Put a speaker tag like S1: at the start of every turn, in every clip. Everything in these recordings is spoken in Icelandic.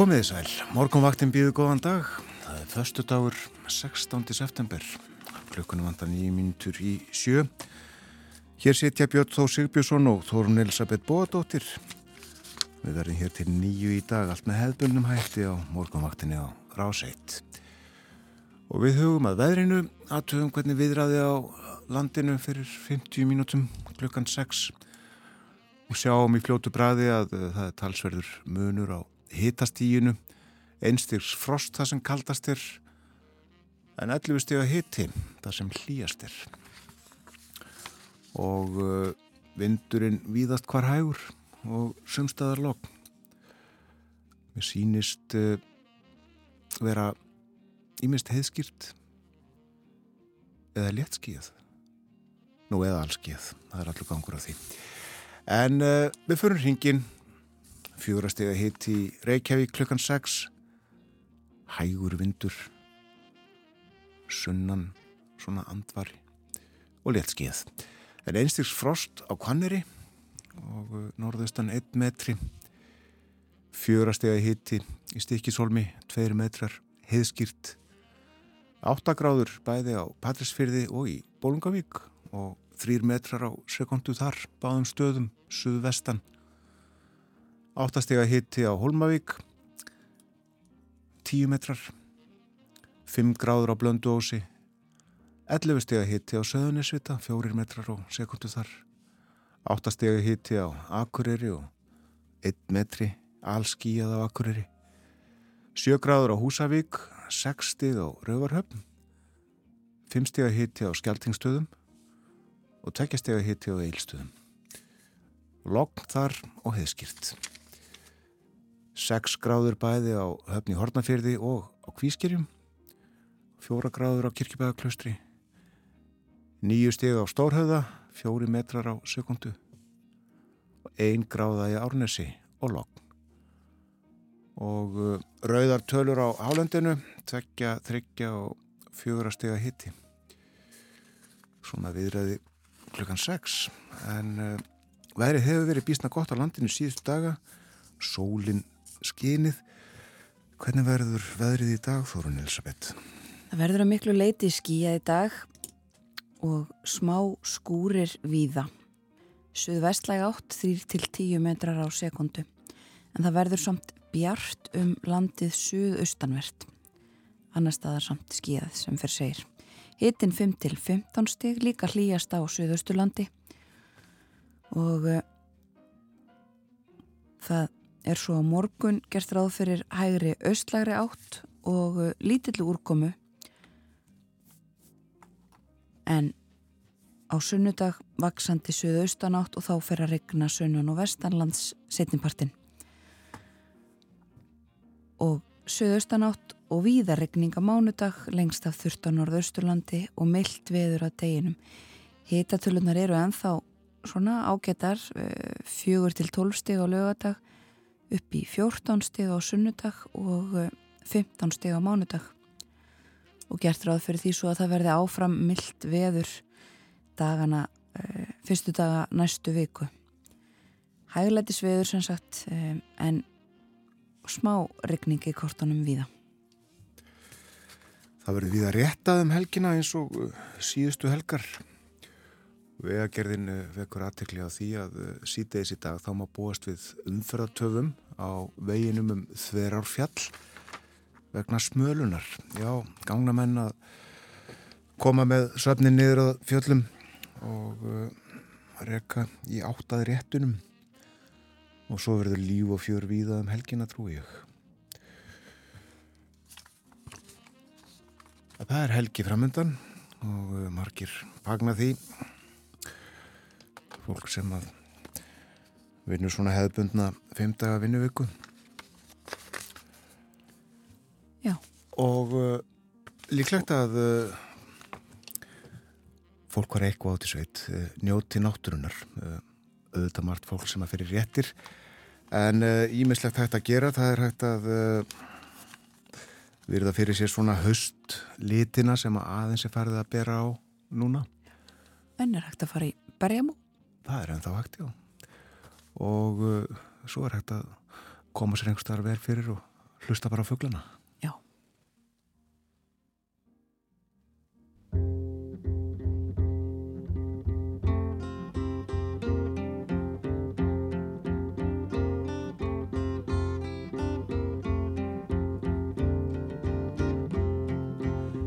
S1: Komiði sæl, morgunvaktin býðu góðan dag. Það er förstu dagur 16. september. Klukkunum vantar nýjum mínutur í sjö. Hér setja Björn Þó Sigbjörnsson og Þórun Elisabeth Bóadóttir. Við verðum hér til nýju í dag, allt með hefðbundum hætti á morgunvaktinni á Ráseitt. Og við hugum að veðrinu, aðtöfum hvernig viðræði á landinu fyrir 50 mínútum klukkan 6 og sjáum í fljótu bræði að það er talsverður munur á hitastíginu, einstýrs frost það sem kaldast er, en 11 stíga hiti það sem hlýjast er. Og uh, vindurinn víðast hvar hægur og sumstaðar logg. Mér sínist uh, vera ímest heiðskýrt eða léttskíð. Nú eða allskíð, það er allur gangur af því. En uh, við fyrir hringin fjórastega hitt í Reykjavík klukkan 6 hægur vindur. Sunnan svona andvari og létt skið en einstiks frost á Kvanneri og uh, norðaustan 1 metri. Fjórastega hitti í Stikisholmi 2 metrar heiðskýrt. 8 gráður bæði á Patrísfyrði og í Bólungavík og 3 metrar á sekundu þar báðum stöðum suðvestan áttastega hitti á Holmavík 10 metrar 5 gráður á Blönduósi 11 stega hitti á Söðunisvita 4 metrar á sekundu þar 8 stega hitti á Akureyri og 1 metri allskíjað á Akureyri 7 gráður á Húsavík 6 steg á Rauvarhöfn 5 stega hitti á Skeltingstöðum og 2 stega hitti á Eilstöðum Logn þar og heiðskýrt 6 gráður bæði á höfni Hortnafyrði og á Kvískerjum. 4 gráður á Kirkjubæðaklaustri 9 stig á Stórhauða 4 metrar á sekundu og 1 gráða í Árnesi og Logn. Og uh, rauðar tölur á Hálendinu 2, 3 og 4 stiga hitti svona viðræði klukkan 6 en uh, verið hefur verið bísna gott á landinu síðustu daga. Sólinn skinið. Hvernig verður veðrið í dag, Þórun Elisabeth?
S2: Það verður að miklu leiti skíja í dag og smá skúrir víða. Suðvestlæg átt 3-10 metrar á sekundu en það verður samt bjart um landið suðaustanvert. Annar staðar samt skíjað sem fyrir segir. Hittin 5-15 stig líka hlýjast á suðausturlandi og uh, það er svo á morgun gert ráð fyrir hægri austlægri átt og uh, lítillu úrkomu. En á sunnudag vaksandi söðaustan átt og þá fer að regna sunnan og vestanlands setnipartin og söðaustan átt og víðarregninga mánudag lengst af þurft á norðausturlandi og myllt veður að deginum. Hitatölunar eru enþá svona ágetar uh, fjögur til tólfsteg á lögadag upp í 14 steg á sunnudag og 15 eh, steg á mánudag. Og gert ráð fyrir því svo að það verði áfram myllt veður dagana, uh, fyrstu daga næstu viku. Hæglætis veður sem sagt um, en smá regning í kortunum viða
S1: Það verður viða réttað um helgina eins og síðustu helgar Vegagerðin eh, vekur aðtekli á því að eh, síðdeis í dag þá má búast við umferðartöfum á veginum um þverárfjall vegna smölunar. Já, gangna menn að koma með söfni niður á fjöllum og uh, reka í áttað réttunum og svo verður líf og fjör víða um helgina trú ég. Það er helgi framöndan og margir fagna því fólk sem að vinnur svona hefðbundna feimdaga vinnuviku.
S2: Já.
S1: og uh, líklegt að uh, fólk var eitthvað átt í sveit uh, njóti náttúrunar uh, auðvitað margt fólk sem að fyrir réttir. En ímislegt uh, hægt að gera. Það er hægt að uh, virða fyrir sér svona höstlitina sem að aðeins er farið að bera á núna.
S2: En er hægt að fara í berjamú?
S1: Það er ennþá hægt, já og uh, svo er hægt að koma sér einhver vel fyrir og hlusta bara á fugglana
S2: Já.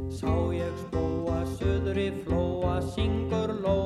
S3: Sá ég spóa söðri flóa, syngur lóa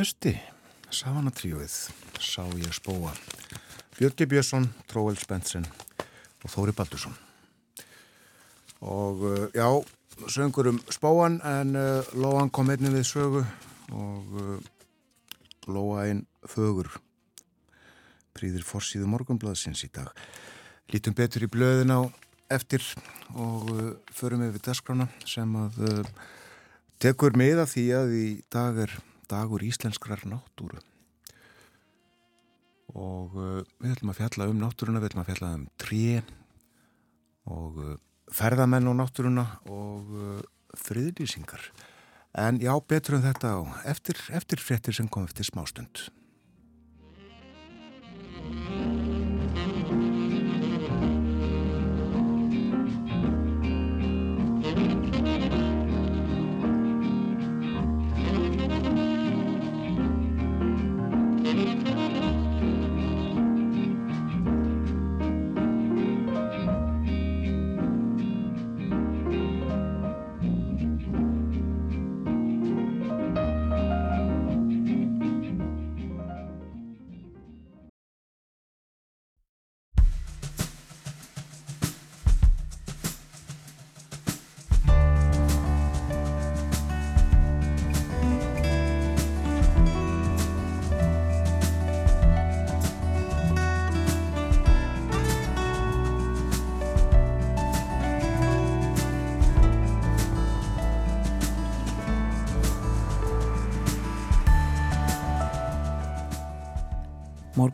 S1: hösti, Savana tríóið, Sá ég spóa, Björki Björnsson, Tróel Spensen og Þóri Baldursson. Og uh, já, söngur um spóan en uh, Lóan kom einnig við sögu og uh, Lóain fögur prýðir forsýðu morgunblaðsins í dag. Lítum betur í blöðin á eftir og förum við við dagskrána sem að tekur með að því að í dag er dagur íslenskrar náttúru og uh, við ætlum að fjalla um náttúruna, við ætlum að fjalla um tré og uh, ferðamenn á náttúruna og uh, friðlýsingar. En já, betur en þetta á eftir, eftir fréttir sem kom eftir smástund.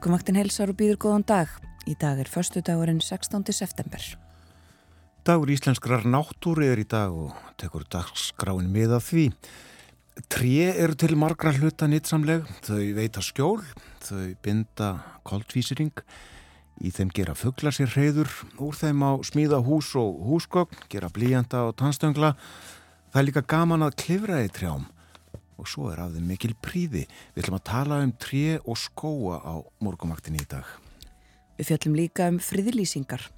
S2: Morgumvaktin helsar og býður góðan dag. Í dag er förstu dagurinn 16. september.
S1: Dagur íslenskrar náttúri er í dag og tekur dagskráin með að því. Tré eru til margra hluta nýtsamleg, þau veita skjól, þau binda koltvísering, í þeim gera fuggla sér hreyður, úr þeim á smíða hús og húsgögn, gera blíjanda og tannstöngla. Það er líka gaman að klifra í trjám og svo er af þeim mikil príði. Við ætlum að tala um tré og skóa á morgumaktinni í dag.
S2: Við fjöllum líka um friðlýsingar.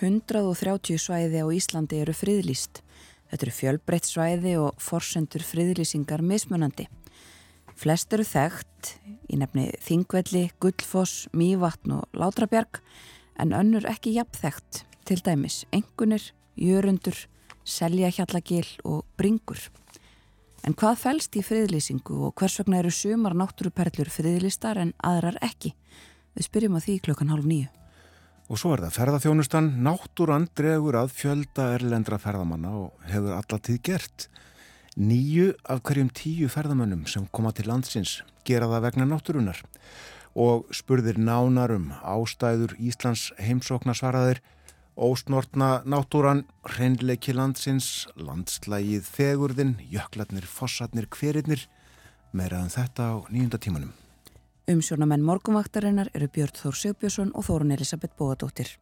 S2: 130 svæði á Íslandi eru friðlýst. Þetta eru fjölbreytt svæði og forsendur friðlýsingar mismunandi. Flest eru þekkt í nefni Þingvelli, Gullfoss, Mývatn og Látrabjarg en önnur ekki jafn þekkt til dæmis engunir, jörundur, seljahjallagil og bringur. En hvað fælst í friðlýsingu og hvers vegna eru sumar náttúruperlur friðlýstar en aðrar ekki? Við spyrjum á því klukkan hálf nýju.
S1: Og svo er það ferðarþjónustan, náttúran dregur að fjölda erlendra ferðamanna og hefur allatíð gert. Nýju af hverjum tíu ferðamönnum sem koma til landsins gera það vegna náttúrunar og spurðir nánarum ástæður Íslands heimsókna svaraðir ósnortna náttúran, hreinleiki landsins, landslægið fegurðin, jöklarnir, fossarnir, hverinnir, meiraðan þetta á nýjunda tímanum.
S2: Umsjónamenn morgunvaktarinnar eru Björn Þór Sigbjörnsson og Þórun Elisabeth Bóadóttir.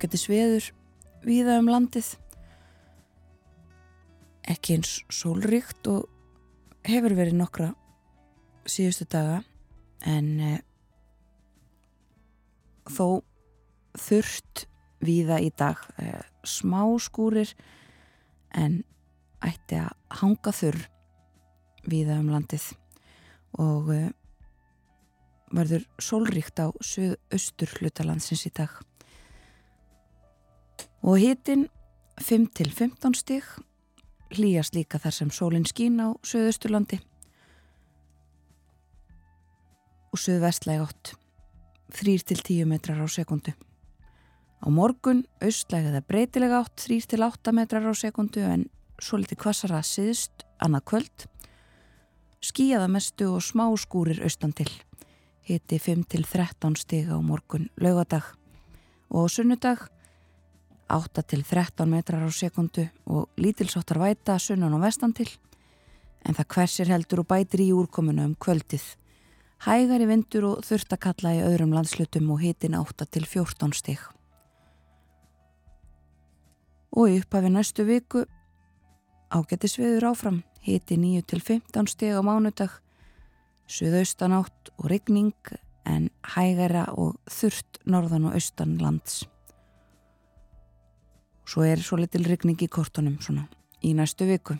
S2: Ágættis veður víða um landið. Ekki eins sólríkt og hefur verið nokkra síðustu daga en eh, þó þurft víða í dag eh, smá skúrir en ætti að hanga þurr víða um landið og eh, verður sólríkt á söðu-austur hlutalandsins í dag og hitin 5-15 stig hlýjast líka þar sem sólinn skín á söðusturlandi og söðvestlæg 8 3-10 metrar á sekundu. Á morgun austlæg eða breytilega 8 3-8 metrar á sekundu en svo litið kvassara siðst annað kvöld. Skíjaða mestu og smá skúrir austan til. Hiti 5-13 stig á morgun laugadag og sunnudag 8 til 13 metrar á sekundu og lítilsáttar væta sunnan og vestan til en það hversir heldur og bætir í úrkominu um kvöldið. Hægari vindur og þurftakalla í öðrum landslutum og hitin 8 til 14 stig. Og í upphafi næstu viku ágættis viður áfram, hiti 9 til 15 stig á mánudag, suðaustan átt og rigning en hægara og þurft norðan og austan lands. Svo er svo litil rigning í kortunum svona í næstu viku.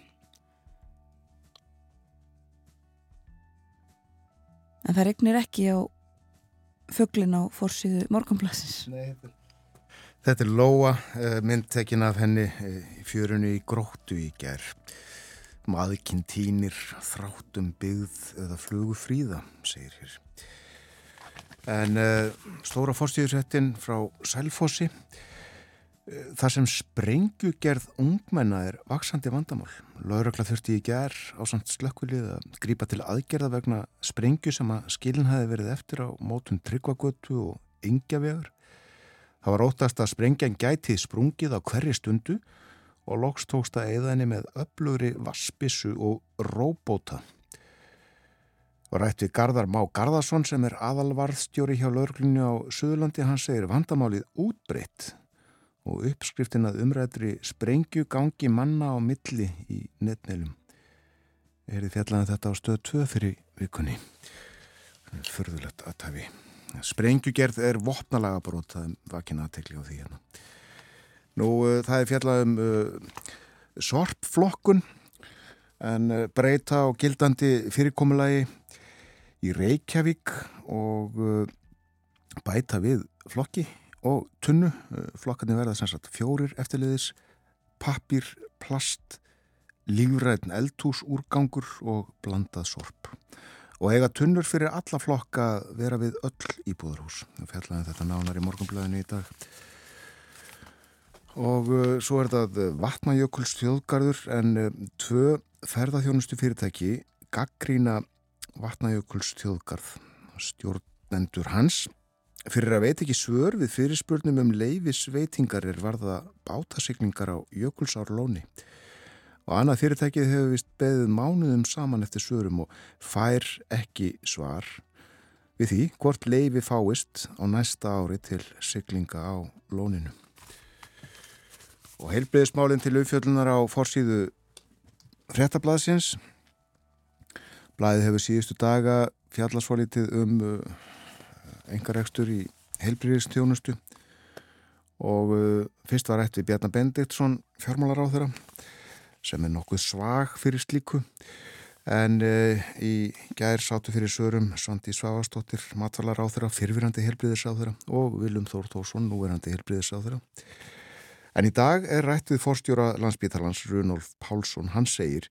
S2: En það regnir ekki á fugglin á fórsíðu morgunplassins.
S1: Nei, þetta er Lóa, myndtekin af henni í fjörunni í gróttu í ger. Maðurkinn týnir þráttum byggð eða flugu fríða, segir hér. En uh, stóra fórstíðusettin frá Sælfossi Það sem sprengjugerð ungmenna er vaksandi vandamál. Laurökla þurfti í ger á samt slökkulið að grípa til aðgerða vegna sprengju sem að skilin hafi verið eftir á mótum tryggvagötu og yngjavegar. Það var óttast að sprengjan gæti sprungið á hverju stundu og loks tókst að eðaðinni með öflugri vassbissu og róbóta. Var rætt við Garðar Má Garðarsson sem er aðalvarðstjóri hjá lauröklinu á Suðurlandi. Hann segir vandamálið útbreytt og uppskriftin að umræðri sprengju gangi manna á milli í netneilum. Er þið fjallaðið þetta á stöð 2 fyrir vikunni. Förðulegt aðtæfi. Sprengjugerð er vopnalaga brot, það er vakin aðtekli á því hérna. Nú, uh, það er fjallað um uh, sorpflokkun en uh, breyta á gildandi fyrirkomulagi í Reykjavík og bæta við flokki og tunnu, flokkarnir verða sem sagt fjórir eftirliðis, pappir, plast, lífræðin eldhús, úrgangur og blandað sorp. Og eiga tunnur fyrir alla flokka vera við öll íbúðarhús. Við fjallaðum þetta nánar í morgunblæðinu í dag. Og uh, svo er þetta Vatnajökuls þjóðgarður en uh, tvö ferðarþjónustu fyrirtæki gaggrína Vatnajökuls þjóðgarð stjórnendur hans fyrir að veit ekki svör við fyrirspurnum um leifisveitingar er varða bátasiklingar á Jökulsárlóni og annað fyrirtækið hefur vist beðið mánuðum saman eftir svörum og fær ekki svar við því hvort leifi fáist á næsta ári til siglinga á lóninu. Og heilbreyðismálinn til auðfjöldunar á forsýðu frettablaðsins. Blæðið hefur síðustu daga fjallarsvolítið um engarekstur í heilbreyðistjónustu og uh, fyrst var eftir Bjarnar Bendiktsson fjármálaráþurra sem er nokkuð svag fyrir slíku. En uh, í gær sátu fyrir sörum Svandi Svavastóttir matvallaráþurra, fyrfirandi heilbreyðisáþurra og Viljum Þór Tórsson, núverandi heilbreyðisáþurra en í dag er rætt við forstjóra landsbítalans Runolf Pálsson, hann segir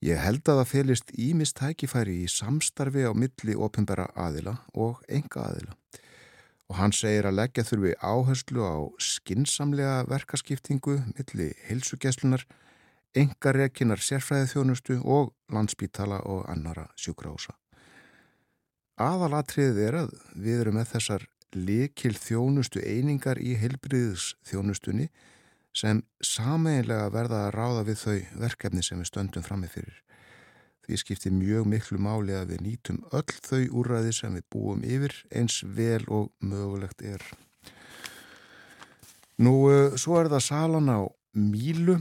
S1: Ég held að það felist ímist tækifæri í samstarfi á milli ofinbæra aðila og enga aðila. Og hann segir að leggja þurfi áherslu á skinsamlega verkaskiptingu milli hilsugjæslunar, enga rekinar sérfræði þjónustu og landsbítala og annara sjúkrása. Aðalatriðið er að við erum með þessar likil þjónustu einingar í heilbriðs þjónustunni sem sameinlega verða að ráða við þau verkefni sem við stöndum frammi fyrir. Því skiptir mjög miklu máli að við nýtum öll þau úrræði sem við búum yfir eins vel og mögulegt er. Nú, svo er það salan á Mílu,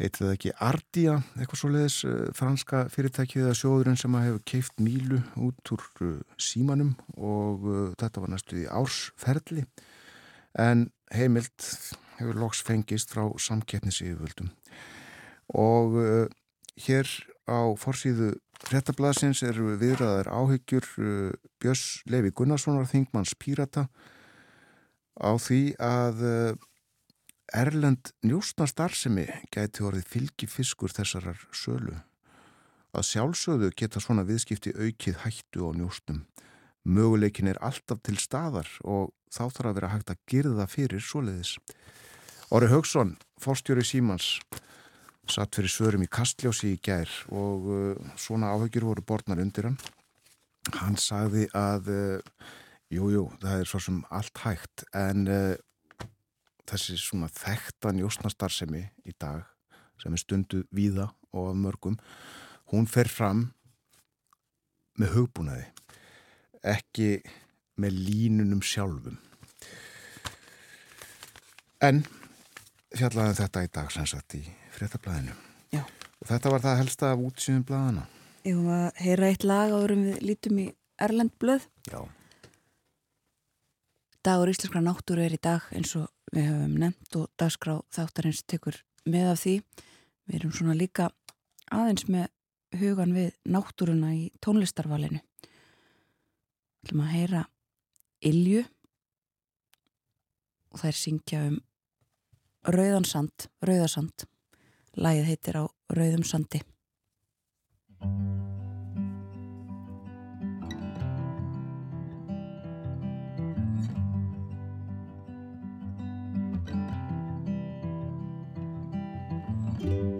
S1: heitir það ekki Ardia, eitthvað svo leiðis, franska fyrirtækið eða sjóðurinn sem hefur keift Mílu út úr símanum og þetta var næstu í ársferðli en heimilt hefur loks fengist frá samkeppnisíðvöldum og uh, hér á forsýðu hrettablasins eru viðraðar áhyggjur uh, Björns Levi Gunnarssonar Þingmanns Pírata á því að uh, Erlend njóstnarstarfsemi gæti orðið fylgi fiskur þessarar sölu. Að sjálfsögðu geta svona viðskipti aukið hættu á njóstnum möguleikin er alltaf til staðar og þá þarf að vera hægt að girða fyrir svoleiðis Óri Haugsson, fórstjóri Símans, satt fyrir svörum í Kastljósi í gær og uh, svona áhugir voru borðnar undir hann. Hann sagði að, jújú, uh, jú, það er svo sem allt hægt en uh, þessi svona þekta njósnastarsemi í dag sem er stundu víða og af mörgum, hún fer fram með hugbúnaði, ekki með línunum sjálfum. En fjallaði um þetta í dag sem sagt í fréttablaðinu.
S2: Já.
S1: Og þetta var það helsta af útsýðum blaðana.
S2: Ég var að heyra eitt lag árum við lítum í Erlend blöð.
S1: Já.
S2: Dagur Íslenskra náttúru er í dag eins og við höfum nefnt og dagskrá þáttarins tekur með af því. Við erum svona líka aðeins með hugan við náttúruna í tónlistarvalinu. Við ætlum að heyra Ilju og þær syngja um Rauðansand, Rauðarsand. Lægið heitir á Rauðum sandi.
S4: lækurinn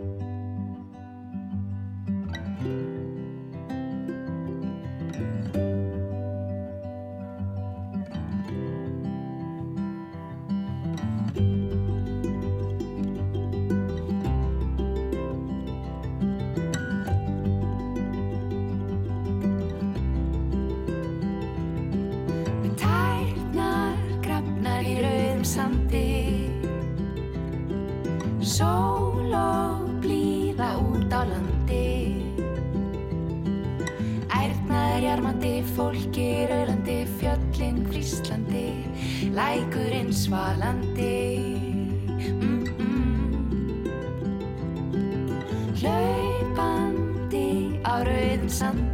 S4: svalandi mm -mm. hlaupandi á rauðum sandi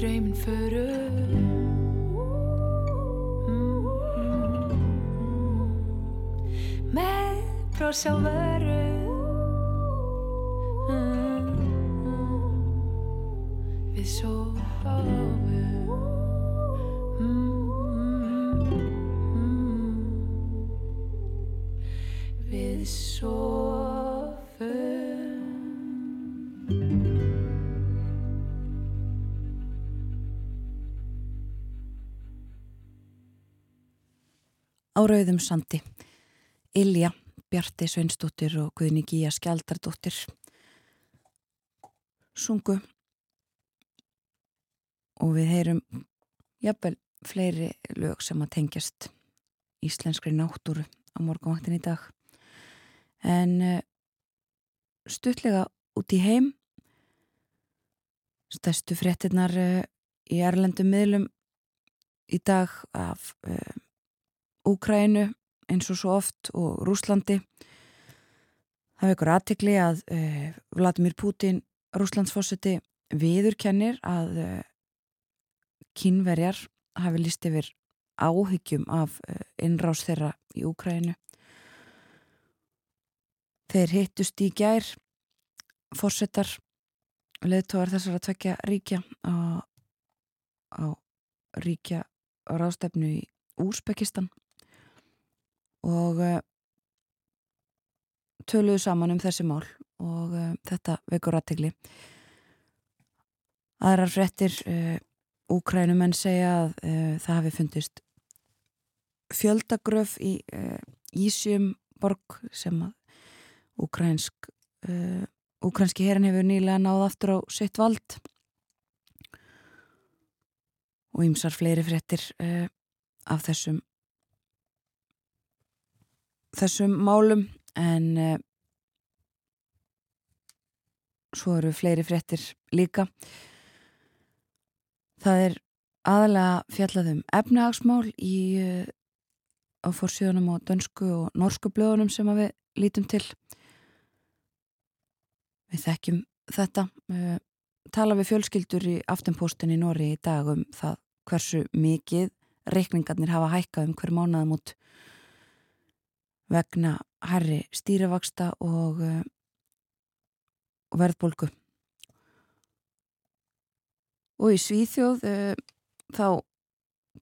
S4: draumin förum mm, mm, mm. með brosa vörum
S2: á rauðum sandi. Ilja, Bjarti Sveinsdóttir og Guðni Gíja Skjaldardóttir sungu og við heyrum jafnvel fleiri lög sem að tengjast íslenskri náttúru á morgunvaktin í dag. En uh, stuttlega út í heim stærstu fréttinnar uh, í Erlendum miðlum í dag af uh, Úkrænu eins og svo oft og Rúslandi. Það vekur aðtikli að uh, Vladimir Putin, Rúslandsfósiti, viðurkennir að uh, kínverjar hafi líst yfir áhyggjum af uh, innrás þeirra í Úkrænu. Þeir hittust í gær, fórsetar, leðtóðar þessar að tvekja ríkja á, á ríkja á ráðstefnu í Úsbekistan og uh, töluðu saman um þessi mál og uh, þetta vekur aðtegli aðrar frettir uh, úkrænumenn segja að það hafi fundist fjöldagröf í Ísjum borg sem að úkrænsk úkrænski herin hefur nýlega náð aftur á sitt vald. Og ýmsar fleiri frettir af þessum þessum málum en uh, svo eru fleiri fréttir líka. Það er aðalega fjallaðum efnahagsmál í uh, á fórsíðunum á dönsku og norsku blöðunum sem við lítum til. Við þekkjum þetta uh, tala við fjölskyldur í aftenpostin í Nóri í dag um það hversu mikið reikningarnir hafa hækkað um hver mánuðum út vegna herri stýrivaksta og, og verðbólgu. Og í Svíþjóð uh, þá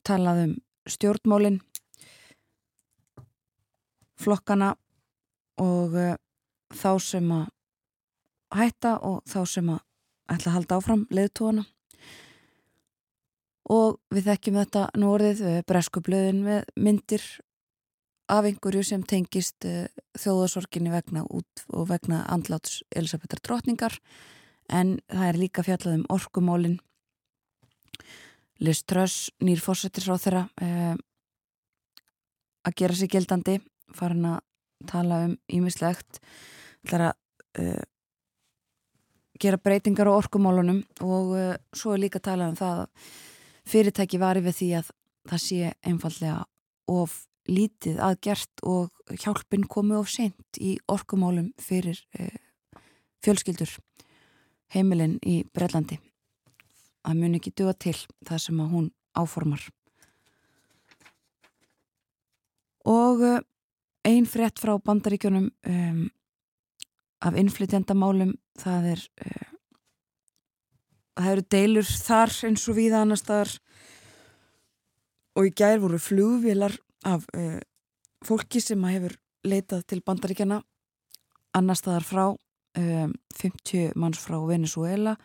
S2: talaðum stjórnmólinn, flokkana og uh, þá sem að hætta og þá sem að ætla að halda áfram leðtóana. Og við þekkjum þetta nú orðið bresku blöðin með myndir af einhverju sem tengist uh, þjóðasorginni vegna út og vegna andláts Elisabethar drotningar en það er líka fjallað um orkumólin Liz Truss nýr fórsettisráð þeirra uh, að gera sig gildandi farin að tala um ímislegt ætlar að uh, gera breytingar á orkumálunum og uh, svo er líka að tala um það að fyrirtæki var yfir því að það sé einfallega of lítið aðgert og hjálpin komi of sent í orkumálum fyrir uh, fjölskyldur heimilinn í Brellandi að mun ekki duga til það sem að hún áformar. Og uh, ein frétt frá bandaríkjunum um, af innflytjandamálum það er uh, það eru deilur þar eins og viða annar staðar. Og í gær voru flugvilar af uh, fólki sem hefur leitað til bandaríkjana annar staðar frá um, 50 manns frá Venezuela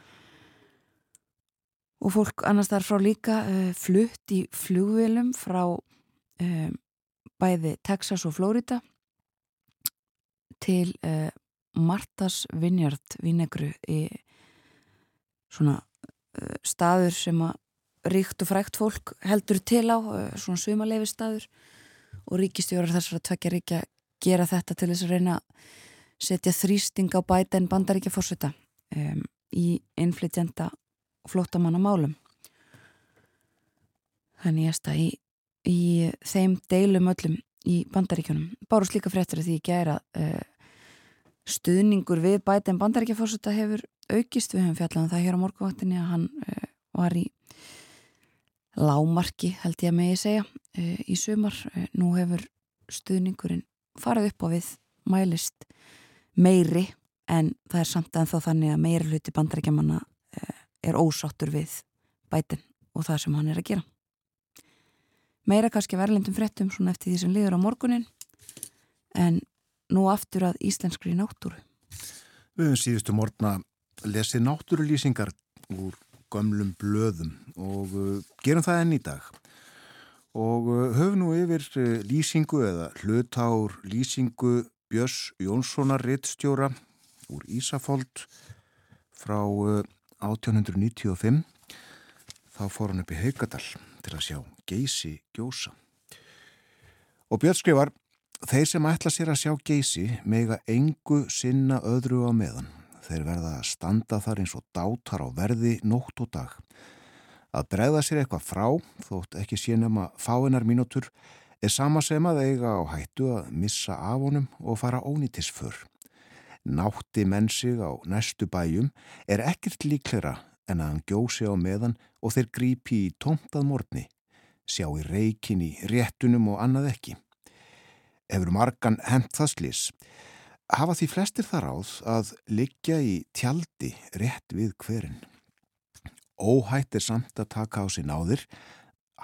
S2: og fólk annar staðar frá líka uh, flutt í flugvilum frá um, bæði Texas og Florida til uh, Martas Vineyard Vínegru í svona staður sem að ríkt og frækt fólk heldur til á uh, svona sumaleifi staður og ríkistjórar þessar að tvekja ríkja gera þetta til þess að reyna að setja þrýsting á bæta en bandaríkja fórseta um, í innflytjanda flottamanna málum þannig ég stað í í þeim deilum öllum í bandaríkjunum. Bárus líka fréttir að því er að uh, stuðningur við bætinn bandaríkjafórsetta hefur aukist. Við höfum fjallan það hér á morgunvaktinni að hann uh, var í lámarki held ég að megi segja uh, í sumar. Nú hefur stuðningurinn farið upp á við mælist meiri en það er samt en þá þannig að meiri hluti bandaríkjamanna er ósáttur við bætinn og það sem hann er að gera meira kannski verðlendum frettum svona eftir því sem liður á morgunin en nú aftur að íslenskri náttúru.
S1: Við höfum síðustu morgna lesið náttúrulýsingar úr gömlum blöðum og uh, gerum það enn í dag og uh, höfum nú yfir uh, lýsingu eða hlutár lýsingu Björns Jónssonar rittstjóra úr Ísafold frá 1895 uh, þá fór hann upp í Haugadal til að sjá geysi gjósa. Og Björn skrifar, þeir sem ætla sér að sjá geysi mega engu sinna öðru á meðan. Þeir verða að standa þar eins og dátar á verði nótt og dag. Að bregða sér eitthvað frá, þótt ekki sínum að fáinnar mínútur, er sama sem að eiga á hættu að missa af honum og fara ónýtisför. Nátti menn sig á næstu bæjum er ekkert líklera en að hann gjósi á meðan og þeir grípi í tómtað morni, sjá í reikin í réttunum og annað ekki. Efur margan hent það slis, hafa því flestir þar áð að liggja í tjaldi rétt við hverinn. Óhætt er samt að taka á sig náðir,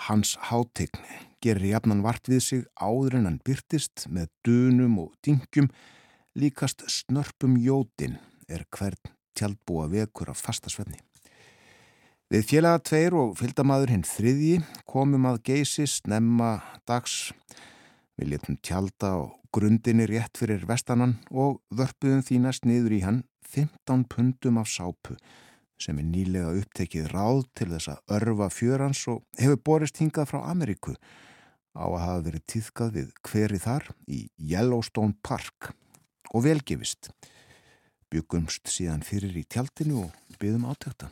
S1: hans hátegn gerir jafnan vart við sig áður en hann byrtist með dunum og dingjum, líkast snörpum jótin er hvern tjaldbúa vekur af fastasvenni. Við félaga tveir og fylgdamaður hinn þriðji komum að geysi snemma dags. Við letum tjalda á grundinni rétt fyrir vestanan og vörpuðum þínast niður í hann 15 pundum af sápu sem er nýlega upptekið ráð til þess að örfa fjörans og hefur borist hingað frá Ameríku á að hafa verið týðkað við hveri þar í Yellowstone Park og velgifist. Byggumst síðan fyrir í tjaldinu og byggðum átækta.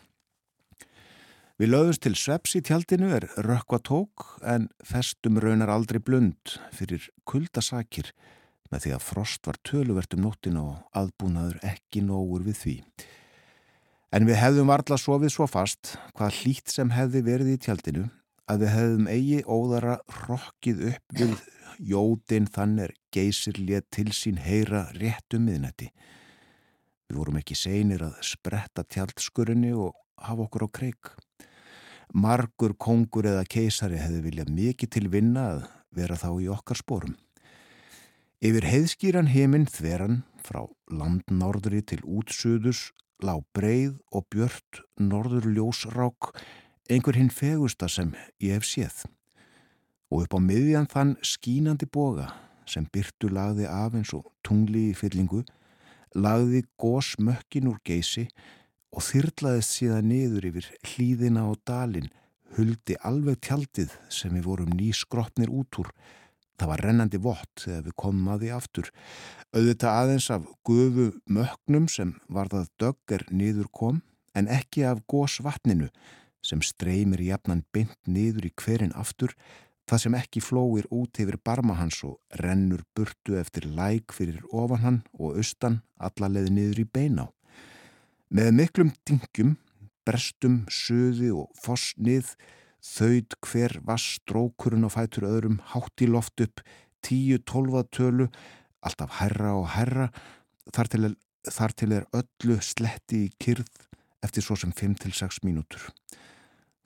S1: Við lögumst til sveps í tjaldinu er rökkva tók en festum raunar aldrei blund fyrir kuldasakir með því að frost var töluvert um nóttin og aðbúnaður ekki nógur við því. En við hefðum varla sofið svo fast hvað hlýtt sem hefði verið í tjaldinu að við hefðum eigi óðara rokkið upp við jótin þann er geysir létt til sín heyra réttum miðnætti. Við vorum ekki seinir að spretta tjaldskurinu og hafa okkur á kreik. Margur kongur eða keisari hefði viljað mikið til vinna að vera þá í okkar spórum. Yfir heiðskýran heiminn þveran frá landnorðri til útsuðus lág breið og björt norður ljósrák einhver hinn fegusta sem ég hef séð. Og upp á miðjan þann skínandi boga sem byrtu lagði af eins og tungli í fyllingu lagði gós mökkin úr geysi og þyrlaðist síðan niður yfir hlýðina og dalin huldi alveg tjaldið sem við vorum ný skroppnir út úr Það var rennandi vott þegar við komum að því aftur. Auðvitað aðeins af gufu möknum sem var það dögger nýður kom en ekki af gósvatninu sem streymir jafnan bynd nýður í hverin aftur það sem ekki flóir út yfir barma hans og rennur burtu eftir læk fyrir ofan hann og austan allarleði niður í beina á. Með miklum dingjum, brestum, söði og fossnið þauð hver vass strókurinn og fætur öðrum hátt í loft upp tíu tólfatölu alltaf herra og herra þar til, þar til er öllu sletti í kyrð eftir svo sem 5-6 mínútur.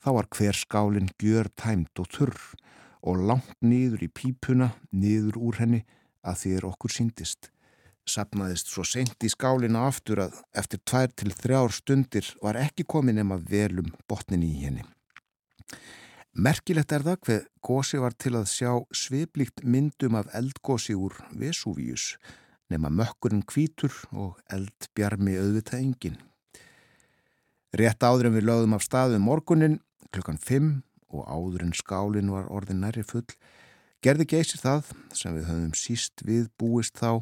S1: Þá var hver skálinn gjör tæmt og þurr og langt nýður í pípuna, nýður úr henni að er okkur síndist. Sapnaðist svo seint í skálina aftur að eftir tvær til þrjár stundir var ekki komin nema velum botnin í henni. Merkilegt er það hver gósi var til að sjá sviplíkt myndum af eldgósi úr Vesúvíus nema mökkurinn kvítur og eldbjarmi auðvitað engin. Rétt áður en við lögðum af staðum morgunin klukkan 5 og áður en skálinn var orðin næri full, gerði geysir það sem við höfum síst við búist þá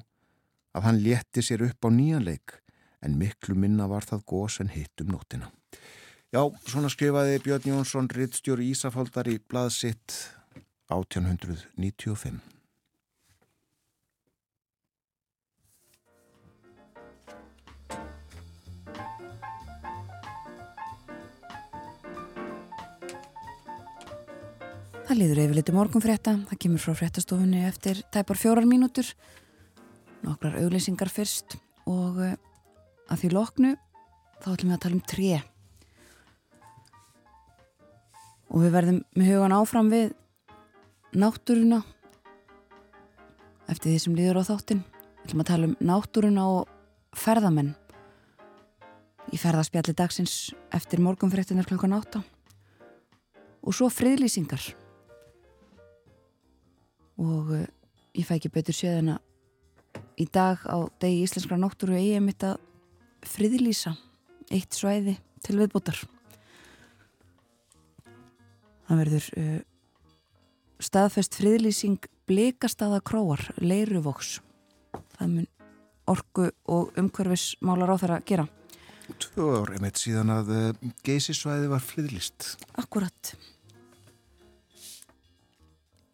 S1: að hann létti sér upp á nýjanleik en miklu minna var það gós en hitt um nótina. Já, svona skrifaði Björn Jónsson rittstjóri Ísafaldar í blaðsitt 1895.
S2: Það líður yfirleiti morgunfrétta, það kemur frá fréttastofunni eftir tæpar fjórar mínútur, nokkrar auglýsingar fyrst og uh, að því loknu þá ætlum við að tala um tré. Og við verðum með hugan áfram við náttúruna eftir því sem líður á þáttin. Við ætlum að tala um náttúruna og ferðamenn í ferðaspjalli dagsins eftir morgunfréttinar klukkan átta og svo friðlýsingar og uh, ég fæ ekki betur séð en að í dag á degi íslenskra náttúru eigi ég mitt að friðlýsa eitt svæði til viðbútar það verður uh, staðfest friðlýsing blikastaða króar leiruvoks það mun orgu og umhverfismálar á þeirra gera.
S1: Tvö ár emitt síðan að uh, geysisvæði var friðlist
S2: Akkurat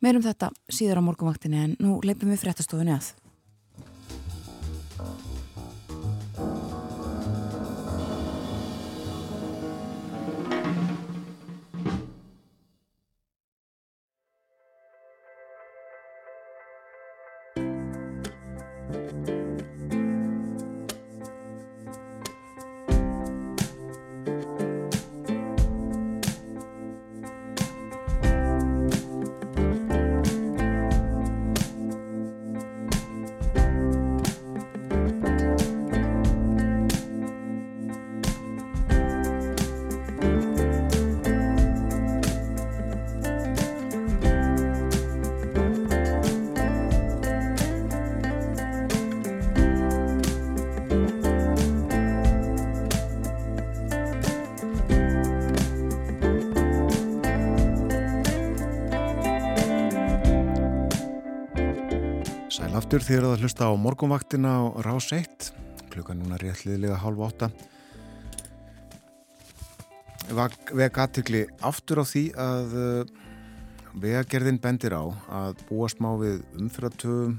S2: Meirum þetta síður á morgunvaktinni en nú leipum við fréttastofunni að.
S1: Aftur þér að hlusta á morgunvaktina á Rás 1 klukkan núna réttliðlega halv átta. Veg aðtikli aftur á því að uh, vegagerðin bendir á að búast má við umfyrratöfum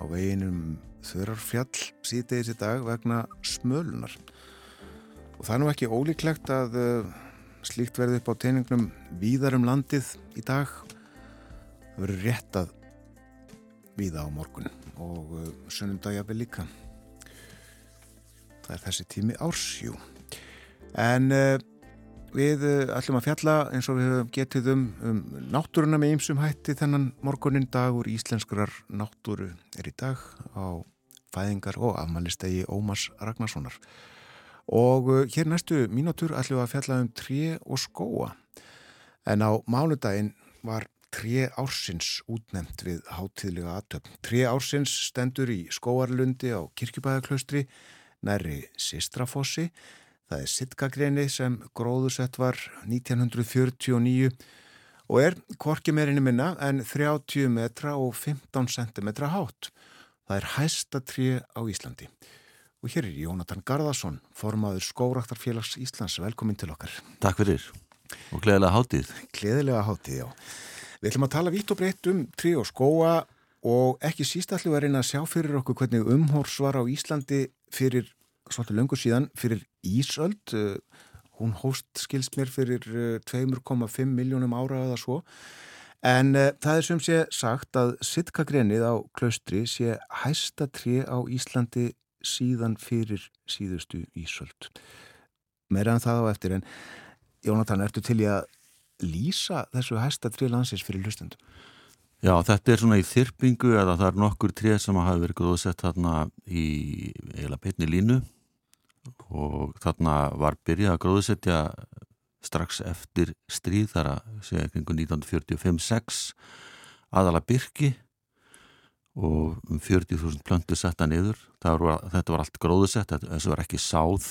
S1: á veginum þurrarfjall síðdegis í dag vegna smölunar og það er nú ekki ólíklegt að uh, slíkt verði upp á teiningnum víðar um landið í dag. Það verður rétt að viða á morgun og uh, sunnundagjafi líka. Það er þessi tími ársjú en uh, við uh, ætlum að fjalla eins og við getið um, um náttúruna með ýmsum hætti þennan morgunin dagur íslenskrar náttúru er í dag á fæðingar og afmælistegi Ómars Ragnarssonar. Og uh, hér næstu mínútur ætlum við að fjalla um tré og skóa en á mánudaginn var Tré ársins útnemt við hátíðlega aðtöfn. Tré ársins stendur í skóarlundi á kirkjubæðaklaustri næri Sistrafossi. Það er sittgagreni sem gróðusett var 1949 og er korki meirinni minna en 30 metra og 15 cm hátt. Það er hæsta tré á Íslandi. Og hér er Jónatan Garðarsson, formaður Skóraktarfélags Íslands. Velkomin til okkar.
S5: Takk fyrir og gleðilega hátíð.
S1: Gleðilega hátíð, já. Við ætlum að tala vitt og breytt um tré og skóa og ekki síst við að reyna að sjá fyrir okkur hvernig umhórs var á Íslandi fyrir svolítið löngu síðan, fyrir Ísöld. Hún hóst skils mér fyrir 2,5 miljónum ára eða svo. En uh, það er sem sé sagt að sitkagrenið á klaustri sé hæsta tré á Íslandi síðan fyrir síðustu Ísöld. Meira en það á eftir en Jónatan, ertu til í að lýsa þessu hæsta tré landsins fyrir hlustendum?
S5: Já, þetta er svona í þyrpingu eða það er nokkur tré sem hafa verið gróðsett þarna í eiginlega peitni línu og þarna var byrjað að gróðsetja strax eftir stríð þar að segja kringu 1945-6 aðala byrki og um 40.000 plöntu setta niður var, þetta var allt gróðsett, þessu var ekki sáð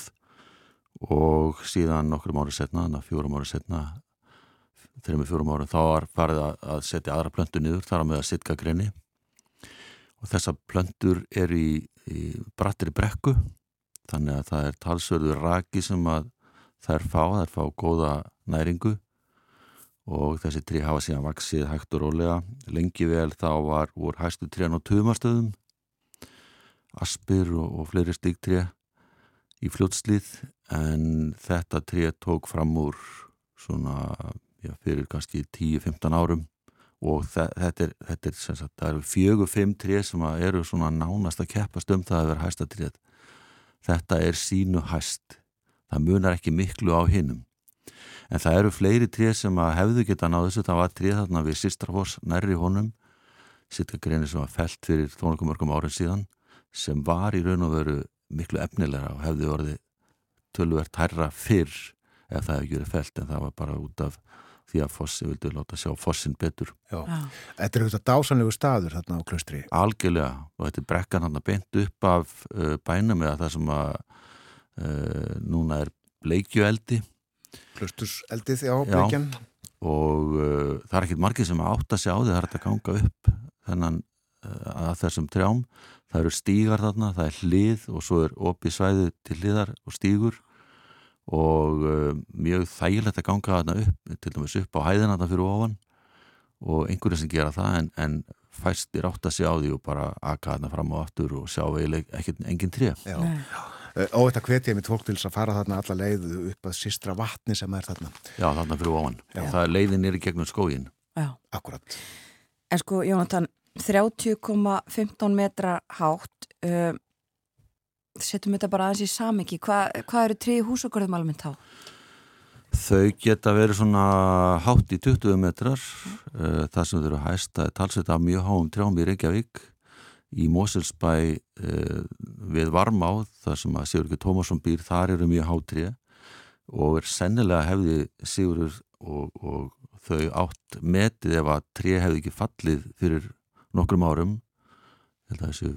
S5: og síðan nokkrum árið setna, fjórum árið setna með fjórum árið þá var farið að setja aðra plöntu niður þar að með að sitka greni og þessa plöntur er í, í brattri brekku þannig að það er talsverður raki sem að þær fá, þær fá góða næringu. Og þessi trí hafa síðan vaksið hægt og rólega. Lengi vel þá var voru hægstu trían á tumastöðum aspir og, og fleiri stíktré í fljótslið en þetta trí tók fram úr svona já, fyrir kannski 10-15 árum. Og þetta er, þetta er sagt, það eru fjögur, fimm tré sem eru svona nánast að keppast um það að vera hæsta tríð þetta er sínu hæst. Það munar ekki miklu á hinnum en það eru fleiri tré sem að hefðu geta náðu þessu, það var tré þarna við Sistrafors nærri honum. Sittagreini sem var felt fyrir tónleikum mörgum árið síðan sem var í raun og veru miklu efnilega og hefði orðið tölvert hærra fyrr ef það hefði gjörið felt en það var bara út af því að fossi vildu láta sjá fossin betur.
S1: Já, Já. Þetta er auðvitað dásanlegu staður þarna á klustri
S5: Algjörlega, og þetta er brekkan hann að beint upp af uh, bænum eða það sem að uh, núna er bleikjueldi.
S1: Klusturseldið, já, bleikjan.
S5: Og uh, það er ekkit margir sem átt að sjá því það er að ganga upp þennan að þessum trjám. Það eru stígar þarna, það er hlið og svo er opið svæði til hliðar og stígur og uh, mjög þægilegt að ganga þarna upp, til dæmis upp á hæðina þarna fyrir ofan og einhverju sem gera það en, en fæstir átt að sjá því og bara akka þarna fram og aftur og sjá eiginlega ekkert engin tré.
S1: Já, og þetta hveti ég mitt fólk til að fara þarna alla leið upp að sístra vatni sem er þarna.
S5: Já, þarna fyrir ofan, Já. það er leiðin nýri gegnum skógin
S2: Já,
S1: akkurat
S2: En sko, Jónatan 30,15 metra hátt uh, setjum þetta bara aðeins í samiki hvað hva eru trí húsokörðum almennt á?
S5: Þau geta verið svona hátt í 20 metrar. Uh, það sem þau eru hæst það er talsett af mjög háum trjám í Reykjavík í Moselsbæ uh, við Varmáð þar sem að Sigurður Tómasson býr þar eru mjög hátrið og er sennilega hefði Sigurður og, og þau átt metið ef að trið hefði ekki fallið fyrir nokkrum árum. Þessu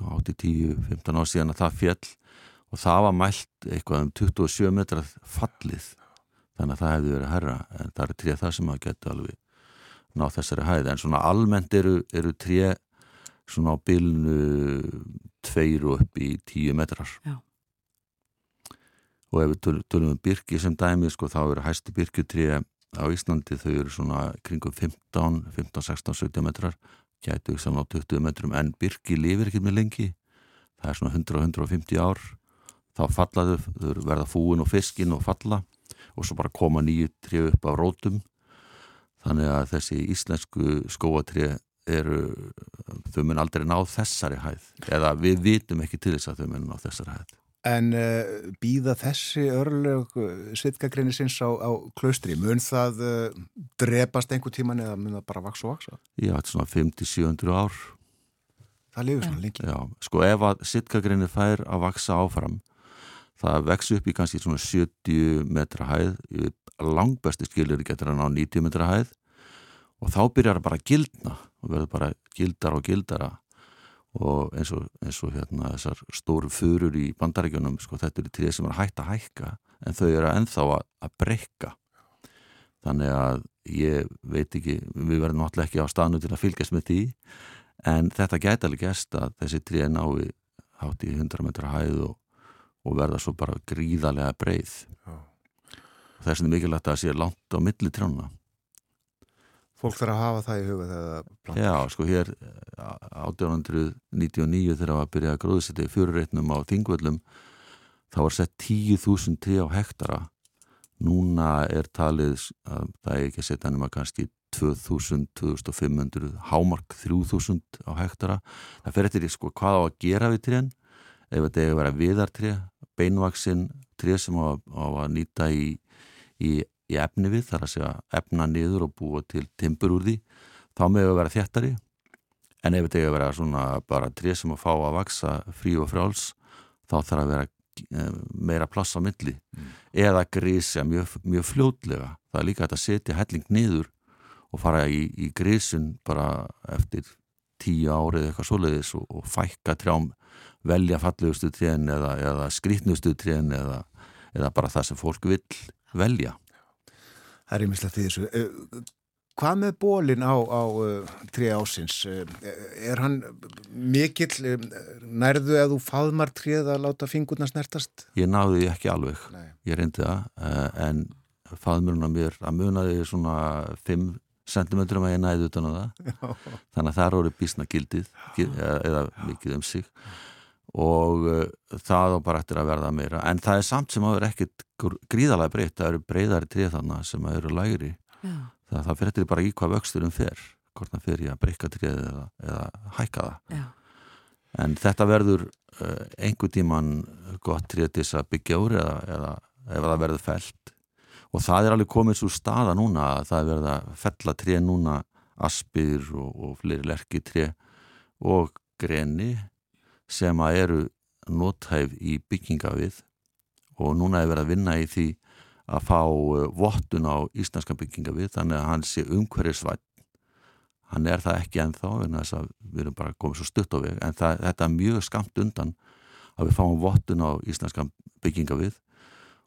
S5: 8-10-15 ár síðan að það fjall og það var mælt eitthvað um 27 metrar fallið. Þannig að það hefði verið herra en það er tré það sem að geta alveg ná þessari hæði en svona almennt eru, eru tré svona á bylnu tveir og upp í 10 metrar.
S2: Já.
S5: og ef við tölum um byrki sem dæmi sko þá eru hæsti byrkjutré á Íslandi þau eru svona kringum 15, 15, 16, 17 metrar gætu ekki saman á 20 metrum en byrki lifir ekki með lengi. Það er svona 100-150 ár. Þá fallaðu, þau verða fúin og fiskin og falla og svo bara koma nýju trið upp á rótum. Þannig að þessi íslensku skóatrið eru þau mun aldrei ná þessari hæð eða við vitum ekki til þess að þau mun ná þessari hæð
S1: En uh, býða þessi örlög uh, svitkagrinni sinns á, á klaustri, mun það uh, drepast einhver tíman eða mun það bara vaksa og vaksa?
S5: Já, þetta er svona 50-700 ár.
S1: Það lifur svona lengi.
S5: Já, sko ef að svitkagrinni fær að vaksa áfram, það vex upp í kannski svona 70 metra hæð, langbæsti skilir getur hann á 90 metra hæð og þá byrjar það bara að gildna og verður bara gildar og gildara og eins og, eins og hérna þessar stóru fyrur í bandarækjunum sko þetta eru trið sem er hægt að hækka en þau eru ennþá að, að breyka þannig að ég veit ekki, við verðum náttúrulega ekki á stanu til að fylgjast með því en þetta gæti alveg gæst að þessi tré nái hátt í 100 metra hæð og, og verða svo bara gríðarlega breið.
S1: Já.
S5: þess vegna er mikilvægt að það sé langt á milli trjána
S1: Fólk þarf að hafa það í huga þegar það plantar.
S5: Já, sko hér eh, 1899 þegar var að byrja að gróðsetja í fyrirreitnum á Þingvöllum þá var sett 10.000 tré á hektara. Núna er talið að það er ekki að setja nema kannski 2000, 2500 hámark 3000 á hektara. Það fer eftir sko hvað á að gera við trén ef þetta er að vera viðartré beinvaksinn tré sem á, á að nýta í, í, í efni við þar að segja efna niður og búa til timbur úr því. Þá með að vera þjættari en ef þetta er að vera svona bara tré sem að fá að vaksa frí og frjáls þá þarf að vera eh, meira pláss á milli. Eða grísja mjög, mjög fljótlega. Það er líka að setja helling niður og fara í, í grísun bara eftir tíu árið eitthvað svoleiðis og, og fækka trjám velja fallegustu trén eða, eða skrítnustu trén eða, eða bara það sem fólk vil velja
S1: Það er ímislegt í þessu. Eh, Hvað með bólin á, á uh, tré ásins? Uh, er hann mikill, nærðu að þú faðmar tréð að láta fingurna snertast?
S5: ég náði því ekki alveg
S1: Nei.
S5: ég reyndi það en faðmurinn að mér að munaði svona 5 cm að ég næði utan á það þannig að það er orðið bísna gildið gi- eða, mikið um sig og uh, það á bara eftir að verða meira. En það er samt sem áður ekkit gr- gríðalega breytt, það eru breyðari trið þannig sem eru lægri.
S2: Já.
S5: það, það fyrir bara í hvað vöxturum fer. Hvort það fer í að breyka trið eða, eða hækka það.
S2: Já.
S5: en þetta verður uh, einhver tíman gott trið til þess að byggja úr eða, eða ef það verður felt og það er alveg komið svo staða núna að það er verið að fella trið núna. Aspir og, og fleiri lerki trið og greni sem að eru nóthæf í byggingavið og núna er verið að vinna í því að fá uh, vottun á íslenska byggingavið þannig að hann sé umhverjusvætt hann er það ekki ennþá en þess að við erum bara komið svo stutt á veg en það, þetta er mjög skamt undan að við fáum vottun á íslenska byggingavið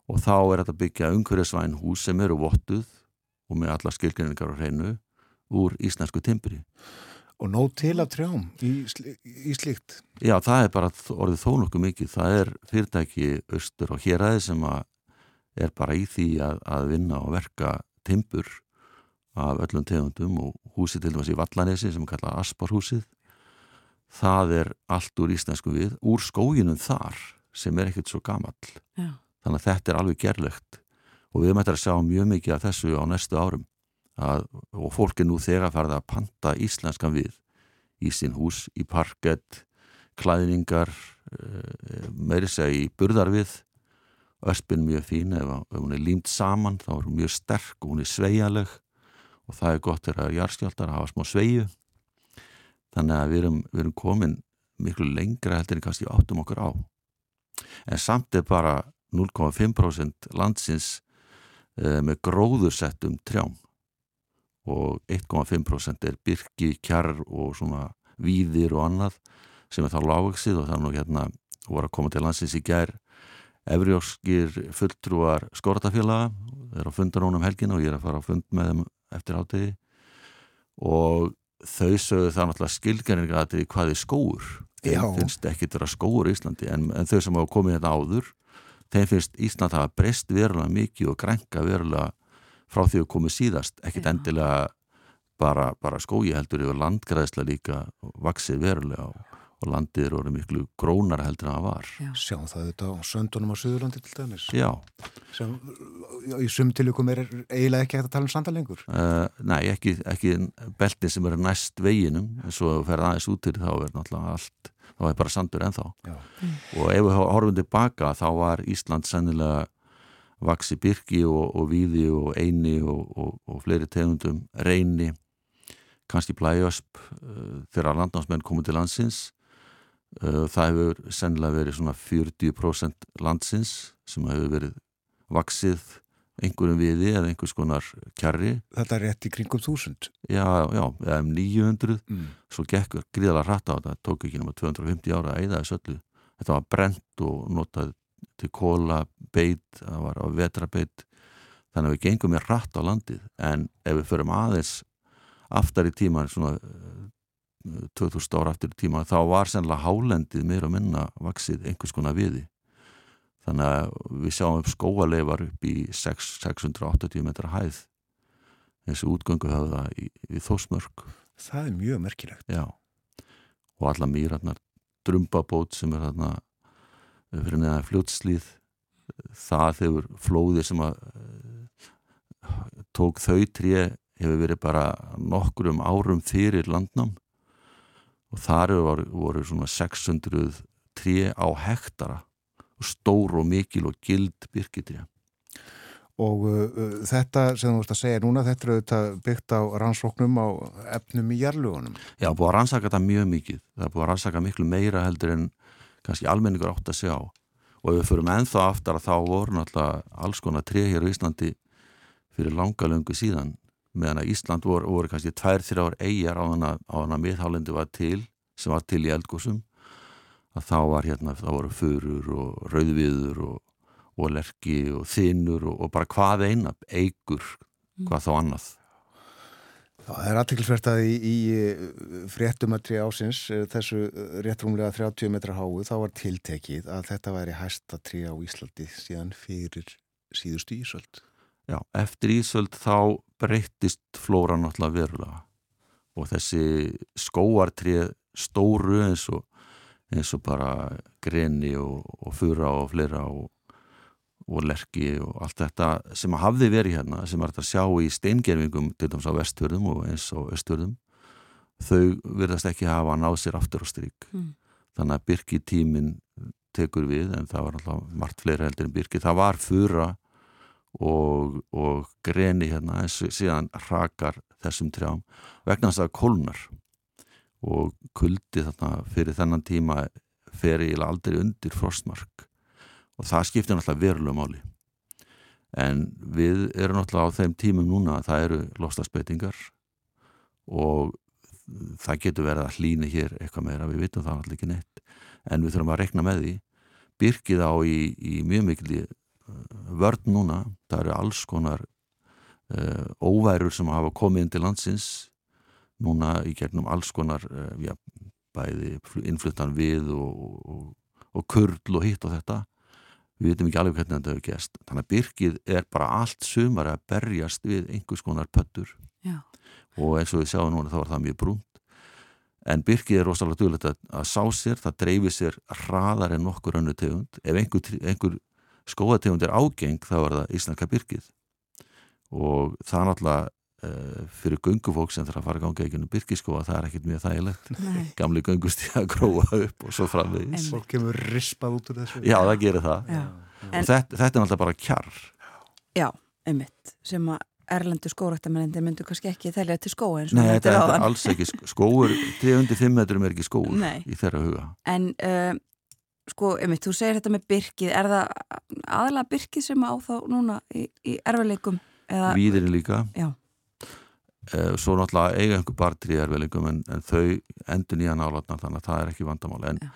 S5: og þá er þetta byggja umhverjusvæn hús sem eru vottuð og með alla skilgrinningar og hreinu úr íslensku timbri
S1: Og nóg til af trjám í, í slíkt?
S5: Já, það er bara orðið þó nokkuð mikið. Það er fyrirtæki austur og héræði sem að er bara í því að, að vinna og verka timbur af öllum tegundum og húsið til dæmis í Vallanesi sem er kallað Asparhúsið. Það er allt úr íslensku við, úr skóginum þar sem er ekkert svo gamall.
S2: Já.
S5: Þannig að þetta er alveg gerlegt og við möttum að sjá mjög mikið af þessu á næstu árum að, og fólk er nú þegar farið að panta íslenskan við í sín hús, í parkett klæðningar eh, meiri segja í burðarvið öspin mjög fín ef, ef hún er límt saman þá er hún mjög sterk og hún er sveigjaleg og það er gott er að hafa smá sveigju þannig að við erum, við erum komin miklu lengra heldur en kannski áttum okkur á. En samt er bara 0,5% landsins eh, með gróðursettum trjám og 1,5% er byrki, kjarr og svona víðir og annað sem er þá lágveksið og það er nú hérna voru að koma til landsins í gær. Efrióskir fulltrúar skortafélaga þeir eru að funda núna um helgina og ég er að fara að fund með þeim eftir átegi og þau sögðu það náttúrulega skilgjarninga að þetta hvað er skóur
S1: Já.
S5: þeim finnst ekki vera skóur í Íslandi en, en þau sem hafa komið hérna áður þeim finnst Ísland hafa breyst verulega mikið og grænka verulega frá því að komið síðast, ekkit
S2: Já.
S5: endilega bara, bara skói heldur yfir landgræðsla líka vaksið verulega og, og landið er orðið miklu grónar heldur en það var
S2: Já.
S1: Sjáum það þetta á söndunum á Suðurlandi til dæmis.
S5: Já,
S1: Sem í sum tilvíkum er eiginlega ekki hægt að tala um sandalengur.
S5: uh, nei, ekki, ekki beltin sem eru næst veginum en svo ef þú ferð aðeins út til þá er náttúrulega allt, þá er bara sandur ennþá
S1: Já.
S5: og ef við horfum tilbaka þá var Ísland sennilega vaksi byrki og, og víði og eini og, og, og fleiri tegundum reyni kannski blæjösp uh, þegar landnámsmenn komið til landsins uh, það hefur sennilega verið svona 40% landsins sem hefur verið vaksið einhverjum viði eða einhvers konar kjarri
S1: Þetta er rétt í kringum þúsund.
S5: já, já, eða um 900
S1: Mm.
S5: svo gekk gríðalega hratt á þetta tók ekki nema 250 ára að eyða þessu öllu þetta var brent og notað til kóla beit, það var á vetrabeit þannig að við gengum með rætt á landið. En ef við förum aðeins aftar í tíman svona 2000 ára aftur í tíma þá var sennilega hálendið meira minna vaksið einhvers konar viði. Þannig að við sjáum upp skóaleifar upp í 6, 680 metra hæð. Þessu útgöngu það í, í þósmörk
S1: Það er mjög merkilegt.
S5: Já. Og alla mýrarnar drumbabót sem er þarna fyrir neðan fljótslýð það hefur flóði sem að tók þau tré hefur verið bara nokkrum árum fyrir landnám. Og þar voru, voru svona 600 tré á hektara. Stór og mikil og gild byrkitré
S1: og uh, þetta sem þú veist að segja núna þetta er auðvitað byggt á rannsóknum á efnum í jarlugunum
S5: Já, búið að rannsaka þetta mjög mikið. Það búið að rannsaka miklu meira heldur en kannski almenningur átt að sjá. Og ef við förum enþá aftar að þá voru náttúrulega alls konar tré hér á Íslandi fyrir langa löngu síðan. Meðan að Ísland voru, voru kannski tvær, þrjár eigjar á þann að miðhálendi var til, sem var til í eldgósum að þá var hérna, þá voru förur og rauðviður og, og lerki og þinur og, og bara hvað eina, eigur hvað þá annað
S1: Það er aðtiklisvert að í, í fréttumatri ásins þessu réttrumlega 30 metra háu þá var tiltekið að þetta væri hæsta trí á Íslandi síðan fyrir síðustu Ísöld.
S5: Já, eftir Ísöld þá breyttist flóra náttúrulega verulega. Og þessi skóartrið stóru eins og, eins og bara greni og, og fura og fleira og, og lerki og allt þetta sem hafði verið hérna, sem er að sjá í steingerfingum til dæmis á vestfjörðum og eins á östfjörðum þau verðast ekki hafa náð sér aftur á stryk mm. þannig að byrki tímin tekur við en það var alltaf margt fleira heldur en byrki, það var fura og, og greni hérna en síðan rakar þessum trjám vegna þess að kólnar. Og kuldi þarna fyrir þennan tíma fer í aldrei undir frostmark og það skiptir náttúrulega verulega máli. En við erum náttúrulega á þeim tímum núna að það eru lostasbeitingar og það getur verið að hlýni hér eitthvað meira, við vitum það náttúrulega ekki neitt. En við þurfum að rekna með því. Byrkið á í, í mjög mikil vörn núna, það eru alls konar uh, óværur sem hafa komið inn til landsins núna í gegnum alls konar uh, já, bæði innfluttan við og, og, og kurl og hitt og þetta við veitum ekki alveg hvernig þetta hefur gæst þannig að byrkið er bara allt sumar að berjast við einhvers konar pöttur
S2: já.
S5: og eins og við sjáum núna þá er það mjög brúnt. En byrkið er rosalega duðlegt að, að sá sér, það dreifir sér hraðar en nokkur önnu tegund. Ef einhver, einhver skóategund er ágeng þá er það íslenska byrkið og það náttúrulega fyrir göngufólk sem þarf að fara að ganga ekki um byrkiskóa það er ekkert mjög þægilegt gamli göngustíða að gróa upp og svo framvegis
S1: Fólk kemur rispað út úr þessu
S5: Já, það gerir það
S2: Já.
S5: og þetta, þetta er náttúrulega bara kjarr
S2: Já, einmitt, sem að erlendu skórættamennir myndu kannski ekki þælja til skóa eins og
S5: Nei, þetta er
S2: áðan.
S5: alls ekki skóur 305 metrum er ekki skóur
S2: Nei.
S5: í þeirra huga
S2: En uh, sko, einmitt, þú segir þetta með byrkið, er það aðalega byrkið sem á þá núna í, í erfileikum? Eða,
S5: Víðirinn líka
S2: Já.
S5: Eh, svo náttúrulega eiga einhver bartri erfiðlingum en, en þau endur nýja nálatnar þannig að það er ekki vandamál en
S2: Já.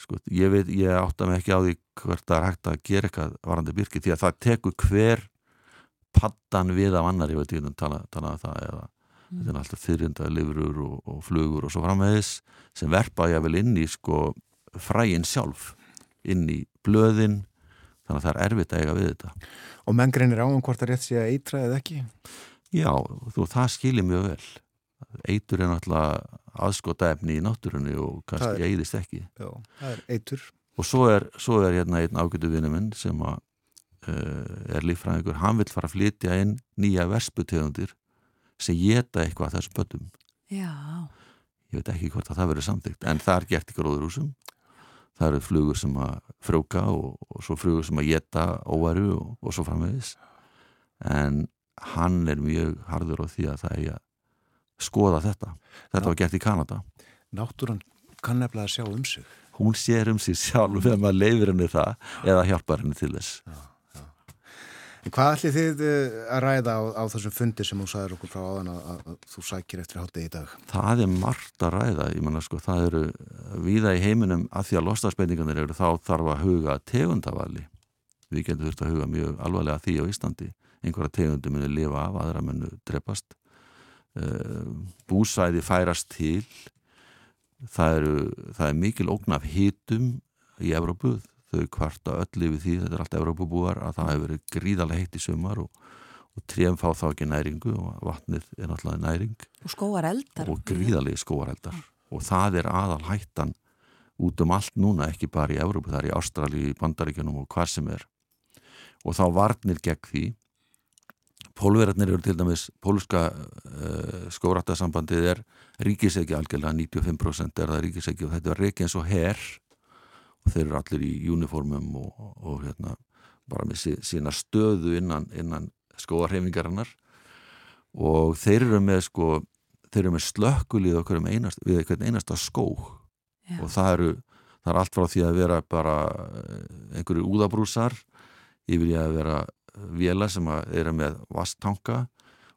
S5: sko, ég veit, ég átta mig ekki á því hvert það er hægt að gera eitthvað varandi byrki því að það tekur hver pattan við af annar ég veit ég um tala, tala um það eða
S2: Mm.
S5: þetta er alltaf þyrrinda lifurur og, og flugur og svo framvegis sem verpa ég vel inn í sko fræin sjálf inn í blöðin þannig að það er erfitt að eiga við þetta
S1: Og menn greinir á um hvort það rétt sé að eitra eða ekki
S5: Já, þú, það skilir mjög vel. Eitur er náttúrulega aðskota efni í náttúrunni og kannski eiðist ekki.
S1: Já, það er eitur
S5: Og svo er, svo er hérna einn ágætu vinnu minn sem að, uh, er líffræðingur, hann vil fara að flytja inn nýja versputegundir sem geta eitthvað að þessum pöttum.
S2: Já,
S5: Ég veit ekki hvort að það verður samþygt, en það er gert í gróðurhúsum. Það eru flugur sem að frjóka og, og svo flugur sem að geta óværu og, og svo framvegis. En hann er mjög harður á því að það er að skoða þetta. Þetta
S1: Já.
S5: var gert í Kanada.
S1: Náttúran kann nefnilega að sjá um sig
S5: Hún sér um sig sjálf þegar maður leifir henni það eða hjálpar henni til þess.
S1: En hvað ætli þið eh, að ræða á, á þessum fundi sem þú sagðir okkur frá áðan að, að, þú sækir eftir hátegi í dag?
S5: Það er margt að ræða. Menna sko, það eru víða í heiminum að því að lostaspenningarnir eru þá þarf að huga tegundavali. við getum þurft að huga mjög alvarlega því á Íslandi einhverja tegundum muni lifa af, aðra muni drepast. Uh, búsæði færast til. Það, eru, það er mikil ógn af hitum í Evrópu. Þau kvarta öll yfir því, þetta er allt Evrópubúar að það hefur verið gríðarlega heitt í sumar og, og trefn fá þá ekki næringu og vatnið er náttúrulega næring.
S2: Og skóar eldar.
S5: Og gríðarlega skóareldar og það er aðal hættan út um allt núna, ekki bara í Evrópu, það er í Ástrali, í Bandaríkjunum og hvað sem er. Og þá varnir gegn því Pólverðarnir eru til dæmis pólska uh, skóratasambandið er ríkisegi algjörlega 95% er það ríkisegi og þetta er reiki eins og herr og þeir eru allir í uniformum og, og, og hérna, bara með sína stöðu innan, innan skóarhefingarinnar og þeir eru með sko, þeir eru með slökkulíð okkur um einast, við einhvern einasta skó Já. og það eru það er allt frá því að vera bara eh, einhverju úðabrúsar yfir í að vera vela sem eru með vasttanka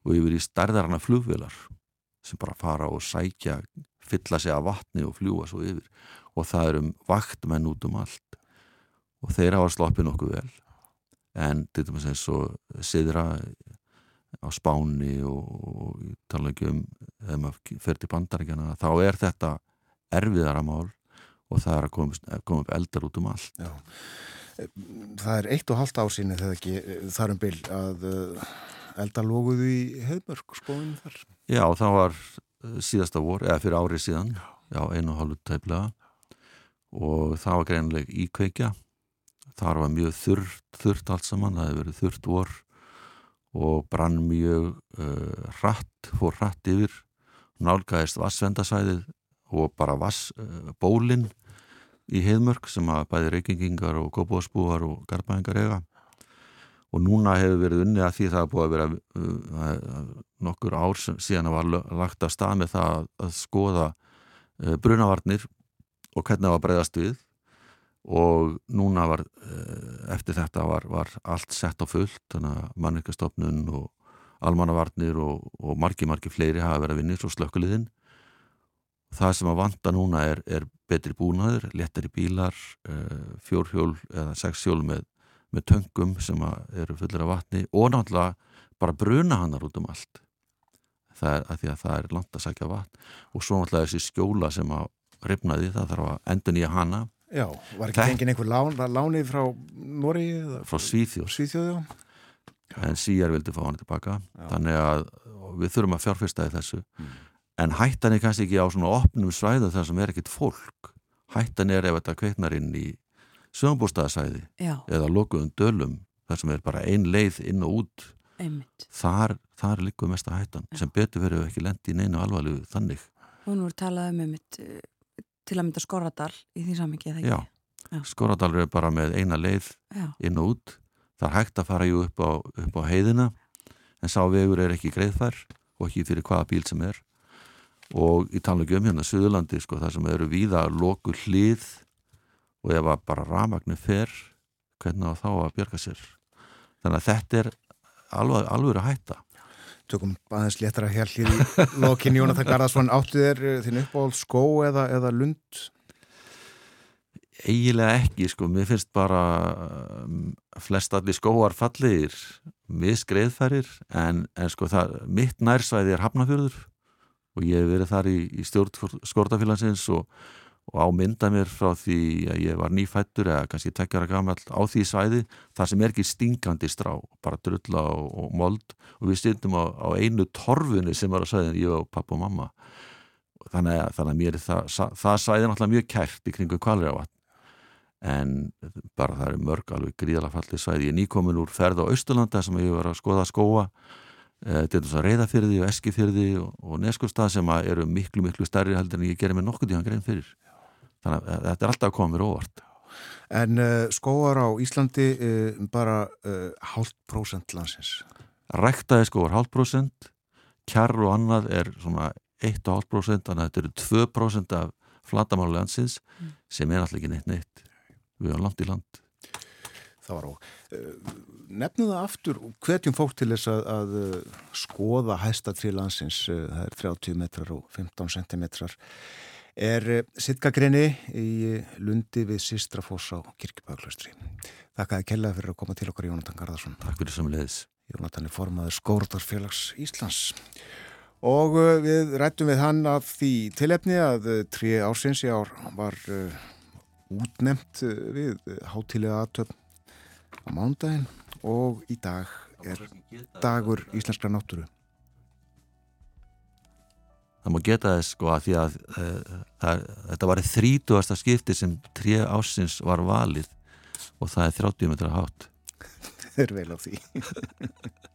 S5: og yfir í stærðarana flugvelar sem bara fara og sækja fylla sig af vatni og fljúa svo yfir. Og það eru vaktmenn út um allt. Og þeir hafa sloppið nokkuð vel. En þetta er eins og siðra á spáni og, og tala ekki um þegar maður fyrir til bandaríkjana þá er þetta erfiðara mál og það er að koma, koma upp eldar út um allt. Já.
S1: Það er eitt og halvt ásýni þegar ekki þar um byl að eh, eldar lóguðu í heimörk skóinu þar.
S5: Já, það var eh, síðasta vor, eða fyrir árið síðan. Já, einu og halvu tæplega. Og það var greinleg íkveikja þar var mjög þurrt, þurrt allt saman, það hefði verið þurrt vor. Og brann mjög uh, hratt, fór hratt yfir. Nálgæðist vassvendasæðið og bara vassbólinn uh, í heimörk sem að bæði reykingingar og góðbóðsbúar og garbaðingar eiga. Og núna hefur verið unni að því það búið að vera uh, nokkur ár síðan að var lagt að stað með það að, að skoða uh, brunavarnir og hvernig það var breyðast við. Og núna var eh, eftir þetta var, var allt sett á fullt þannig að mannirkastofnun og almannavarnir og, og margi margi fleiri hafa verið að vinni svo slökkuliðin það sem að vanda núna er, er betri búnaður, letari bílar eh, fjórhjól eða sexhjól með, með töngum sem eru fullir af vatni og náttúrulega bara bruna hannar út um allt. Það er að því að það er langt að sækja vatn. Og svo náttúrulega þessi skjóla sem að ripnaði, það þarf að endun í hana.
S1: Já, var ekki fengið einhver lán, lánið frá Nóri?
S5: Frá Svíþjóð.
S1: Svíþjóð, já.
S5: En síjar vildi fá hann tilbaka. Já. þannig að við þurfum að fjárfyrsta í þessu. Mm. En hættan er kannski ekki á svona opnum svæðu þar sem er ekkit fólk. Hættan er ef þetta kveiknar inn í sögumbúrstaðasæði eða lokuðum dölum þar sem er bara ein leið inn og út.
S2: Einmitt.
S5: þar, þar likur mest að hættan. Já. sem betur verið ekki lendi í neinu alvarlegu þannig.
S2: Nú er talað um einmitt eh, til að mynda Skorradal í því samingi eða ekki?
S5: Já, Já. Skorradal er bara með eina leið inn og út. Það er hægt að fara upp á, upp á heiðina. En sá vegur er ekki greiðfær og ekki fyrir hvaða bíl sem er og í talvegi um hérna Suðurlandi sko það sem eru víða loku hlið og ef að bara ramagnir fer hvernig þá að björga sér? Þannig að þetta er alveg, alveg að hætta.
S1: Tökum aðeins léttara hér í lokin Jónatan Garðarsson áttu þér eh, þinn uppáhald skó eða, eða lund?
S5: Eigilega ekki sko, mér finnst bara um, flest allir skóar fallir miskreiðfærir en, en sko það, mitt nærsvæði er Hafnafjörður og ég hef verið þar í, í stjórn skortafélagsins og og á mynda mér frá því að ég var nýfættur eða kannski tekjara gammal á því svæði þar sem er ekki stingandi strá bara drulla og, og mold. Og við stundum á, á einu torfunni sem var á svæðin ég og pappa og mamma. Þannig að, þannig að mér er það, það svæði náttúrulega mjög kært í kringu kvalriðavatn en bara það er mörg alveg gríðala fallið svæði. Ég nýkomin úr ferð á Austurlanda sem ég var að skoða skóa þetta er þess að reyðafyrði og eskifyrði og, og neskurstað sem eru miklu miklu stærri heldur en ég gerir mig nokkuð í hann grein fyrir þannig að þetta er alltaf að koma mér óvart
S1: En uh, skóar á Íslandi uh, bara uh, hálf prósent landsins?
S5: Ræktaði skóar hálf prósent kjarr og annað er svona 1,5 prósent, þannig að þetta eru 2 prósent af flatamáli landsins mm. sem er alltaf ekki neitt neitt við erum land í land
S1: Það var á Nefnum það aftur, hverjum fólk til þess að, að skoða hæsta tri landsins, það er 30 metrar og 15 centimetrar er eh, sittgagrinni í lundi við Sistrafoss á Kirkjubæðaklaustri. Þakkaði kellaði fyrir að koma til okkar Jónatan Garðarsson.
S5: Takk fyrir sem leiðis.
S1: Jónatan er formaður Skóruðarfélags Íslands. Og við rættum við hann af því tilefni að trí ársins í ár var útnemt við hátilega aðtöfn á mándaginn og í dag er dagur íslenskra náttúru.
S5: Það má geta þess sko að því að uh, það, þetta var þrítugasta skipti sem trí ásins var valið og það er 30 metra hátt.
S1: Það er vel á því.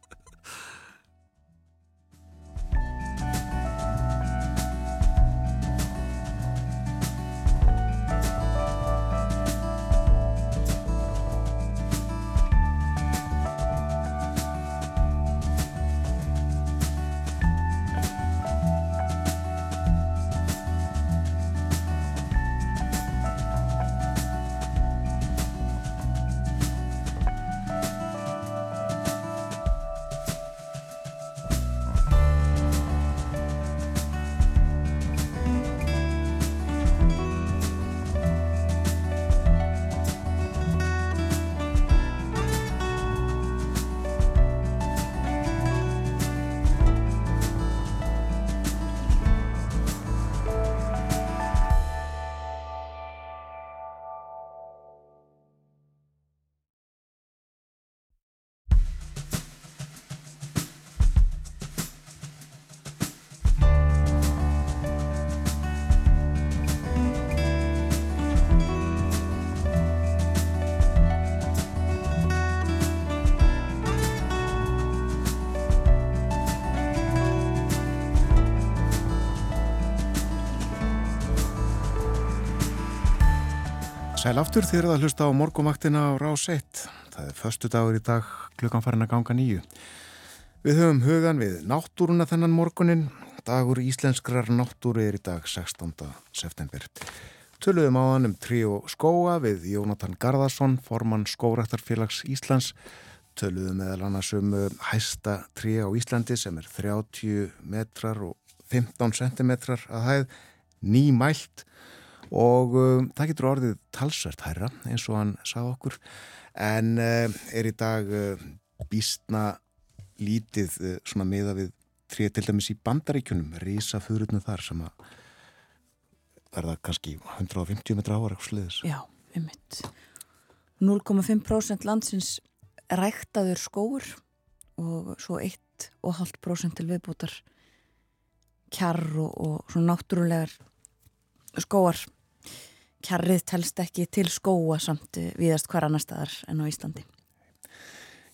S1: Sæl aftur þér að hlusta á morgumaktina á Rás 1. Það er förstu dagur í dag, klukkan farin að ganga nýju. Við höfum hugan við náttúruna þennan morgunin. Dagur íslenskrar náttúru er í dag 16. september. Töluðum á hann um trí og skóa við Jónatan Garðarsson, formann Skóraktarfélags Íslands. Töluðum meðal annars um uh, hæsta trí á Íslandi sem er 30 metrar og 15 centimetrar að hæð, nýmælt og um, það getur orðið talsvert hæra eins og hann sagði okkur. En uh, er í dag uh, býstna lítið uh, svona meða við trið til dæmis í bandaríkunum rísa fyrutinu þar sem að verða kannski 150 metra ára eitthvað sliðis.
S2: Já, einmitt. 0,5% landsins ræktaður skóur og svo 1,5% til viðbútar kjarr og, og svona náttúrulegar skóar kjarrið telst ekki til skóa samt viðast hver annar staðar en á Íslandi.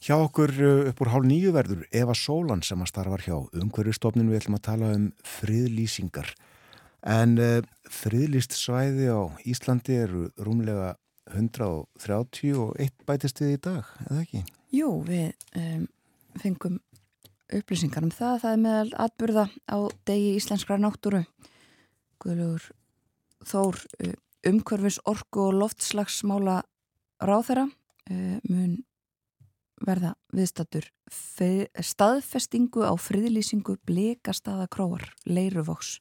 S1: Hjá okkur uh, upp úr hálf nýju verður Eva Sólan sem að starfar hjá umhverjastofninu við ætlum að tala um friðlýsingar. En uh, friðlýst svæði á Íslandi eru rúmlega 130 og eitt bætist við í dag, eða ekki?
S2: Jú, við um, fengum upplýsingar um það. Það er meðal atbyrða á degi íslenskra náttúru. Guðlugur Þór uh, umhverfis orku og loftslagsmála ráþæra uh, mun verða viðstattur staðfestingu á friðlýsingu blikastaða króar, leiruvoks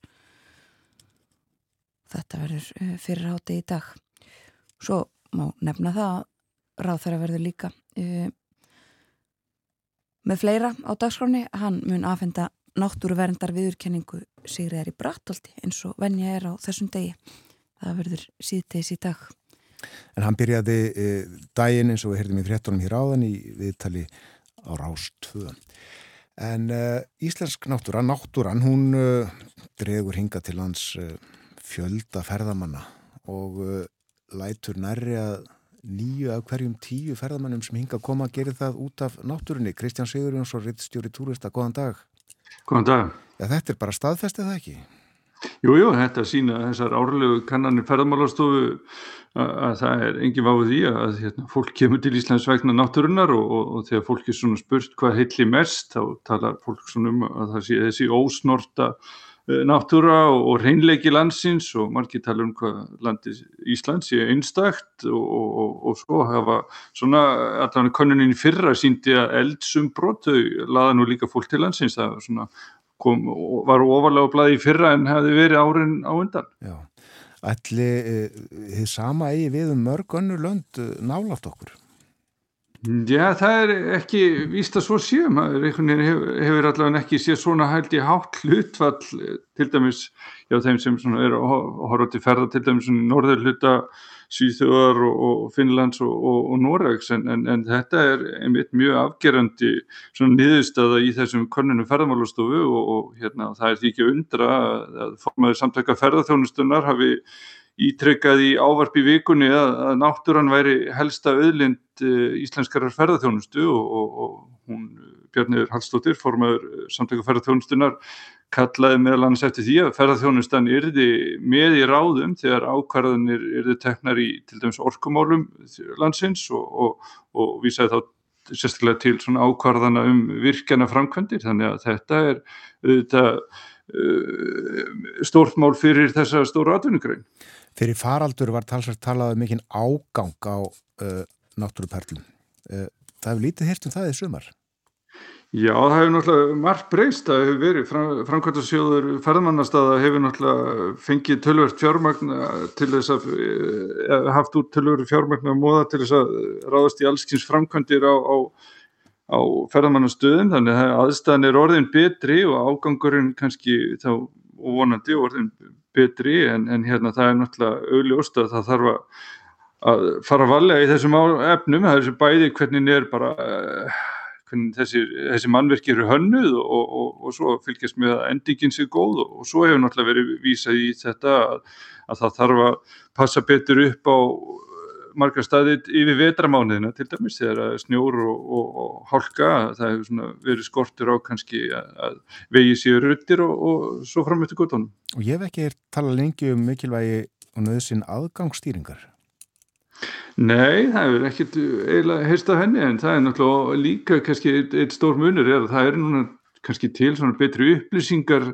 S2: þetta verður uh, fyrir áti í dag. Svo má nefna það ráþæra verður líka uh, með fleira á dagskráni hann mun aðfenda náttúruverndar viðurkenningu Sigriðar í Brattolti eins og venja er á þessum degi það verður síðtegis í dag.
S1: En hann byrjaði e, daginn eins og við heyrðum í fréttunum hér áðan í viðtali á Rástföðan en e, Íslensk náttúra, náttúran hún e, dregur hinga til hans e, fjölda ferðamanna og e, lætur nærri að nýju af hverjum tíu ferðamannum sem hinga að koma að gera það út af náttúrunni. Kristján Sigurjóns og Rittstjóri Túrista, góðan dag.
S6: Góðan dag.
S1: Ja, Þetta er bara staðfestið það ekki?
S6: Jújú, jú, þetta sína þessar árlegu kannanir ferðamálastofu að það er engin váið í að hérna, fólk kemur til Íslands vegna náttúrunnar og, og, og þegar fólk er svona spurt hvað heitli mest þá talar fólk svona um að það sé þessi ósnorta uh, náttúra og, og reynleiki landsins og margir tala um hvað landi Íslands sé einstakt og svo hafa svona allavega konunin fyrra síndi að eldsumbrot þau laða nú líka fólk til landsins það var svona kom, var ofalega blæði í fyrra en hefði verið árin á undan.
S1: Já, Ætli þið sama eigi við um mörg önnu lönd nálátt okkur?
S6: Já, það er ekki víst að svo séu maður, einhvern veginn hefur, allavega ekki séð svona hælt í hátt hlutfall til dæmis, já þeim sem er að horfa til ferða til dæmis í norður hluta Svíþjóðar og, og Finnlands og, og, og Noregs en, en, en þetta er einmitt mjög afgerandi niðurstaða í þessum konunum ferðamálastofu og hérna það er því ekki undra að formaður samtaka ferðarþjónustunar hafi ítrykkað í ávarp í vikunni að, að náttúran væri helsta auðlind uh, íslenskarar ferðarþjónustu og, hún Björnir Hallstóttir, formaður samtöku ferðarþjónustunar, kallaði meðal annars eftir því að ferðarþjónustan yrði með í ráðum þegar ákvarðanir yrði teknar í til dæmis orkumálum landsins og, og vísaði þá sérstaklega til svona ákvarðana um virkjana framkvæmdir þannig að þetta er auðvitað uh, stórt mál fyrir þessa stóru atvinnugrein.
S1: Fyrir faraldur var talsvært talað um mikinn ágang á uh, náttúruperlum. Uh, það hefur lítið hirt um það í sumar.
S6: Já, það hefur náttúrulega margt breyst. Það hefur verið, Fram, framkvæmtasjóður ferðmannastada hefur náttúrulega fengið tölvert fjármagn til þess að, uh, haft út tölvert fjármagn að móða til þess að ráðast í allskins framkvæmdir á, á, á ferðmannastöðum. Þannig að aðstæðan er orðin betri og ágangurinn kannski þá vonandi orðin betri en, en hérna það er náttúrulega auðljóst að það þarf að, að fara valega í þessum efnum, það er þessi bæði hvernig er bara uh, hvernig þessi, þessi mannverki eru hönnuð og, og, og svo fylgjast með að endingin sé góð og, svo hefur náttúrulega verið vísað í þetta að, að það þarf að passa betur upp á margar staði yfir vetramániðina til dæmis þegar snjór og, og, og hálka, það hefur verið skortur á kannski að vegi sér ruttir og, og svo fram eftir guttunum.
S1: Og ég hef ekki talað lengi um mikilvægi og nöðsinn aðgangsstýringar.
S6: Nei, það hefur ekkert eiginlega heyrst af henni en það er náttúrulega líka kannski eitt, eitt stór munur er að það er núna kannski til svona betri upplýsingar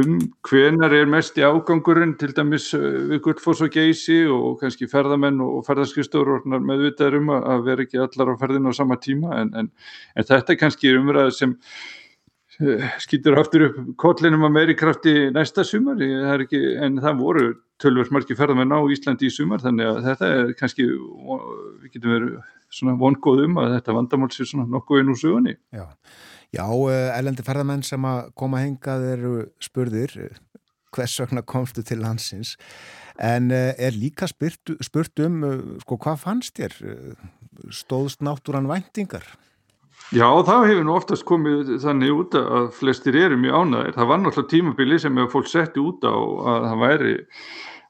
S6: um hvenar er mest í ágangurinn til dæmis við Guldfoss og Geysi og kannski ferðamenn og ferðarskristur meðvitaður um að vera ekki allar á ferðinu á sama tíma en, en, en þetta er kannski umræð sem skýtur aftur upp kollinum að meiri krafti næsta sumar. Ekki, en það voru tölvöld margir ferðamenn á Íslandi í sumar þannig að þetta er kannski við getum verið svona vongóð um að þetta vandamál sé svona nokkuð inn úr sugunni
S1: Já. Já, elendi ferðamenn sem að koma hengað eru spurðir hvers vegna komstu til landsins? En er líka spurt, spurt um sko hvað fannst þér? Stóðst náttúran væntingar?
S6: Já, það hefur nú oftast komið þannig út að flestir eru mjög ánæðir. Það var náttúrulega tímabili sem fólk setti út á að það væri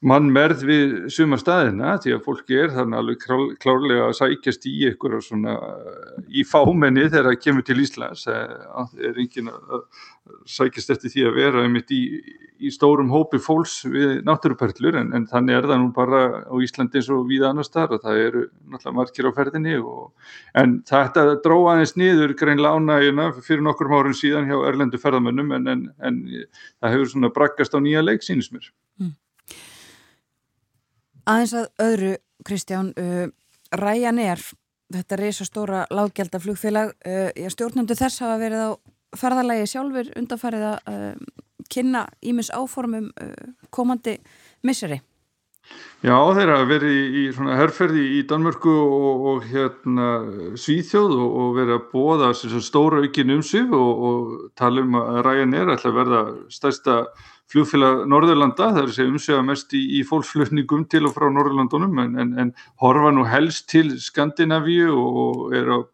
S6: mann merð við suma staðina því að fólki er þannig alveg klárlega að sækjast í ykkur og svona í fámenni þegar það kemur til Íslands það er engin að sækjast eftir því að vera einmitt í, í stórum hópi fólks við náttúruperlur en, en þannig er það nú bara á Íslandi eins og við annars þar og það eru náttúrulega margir á ferðinni og, en þetta dróða aðeins niður grein lánaðina fyrir nokkur árum síðan hjá erlendu ferðamönnum en, en, en það hefur svona braggast á nýja leik sínismur mm.
S2: Aðeins að öðru, Kristján, uh, Ryanair, þetta reysastóra lággjaldaflugfélag, uh, stjórnundu þess hafa verið á ferðarlægi sjálfur undanfærið að uh, kynna ímis áformum uh, komandi misseri.
S6: Já, þeir hafa verið í, í herrferði í Danmörku og, og hérna Svíþjóð og, og verið að bóða stóra aukin um sig og, og tala um að Ryanair ætla að verða stærsta flugfélag Norðurlanda, það er að segja umsega mest í, í fólksflutningum til og frá Norðurlandunum en, en, en horfa nú helst til Skandinavíu og er að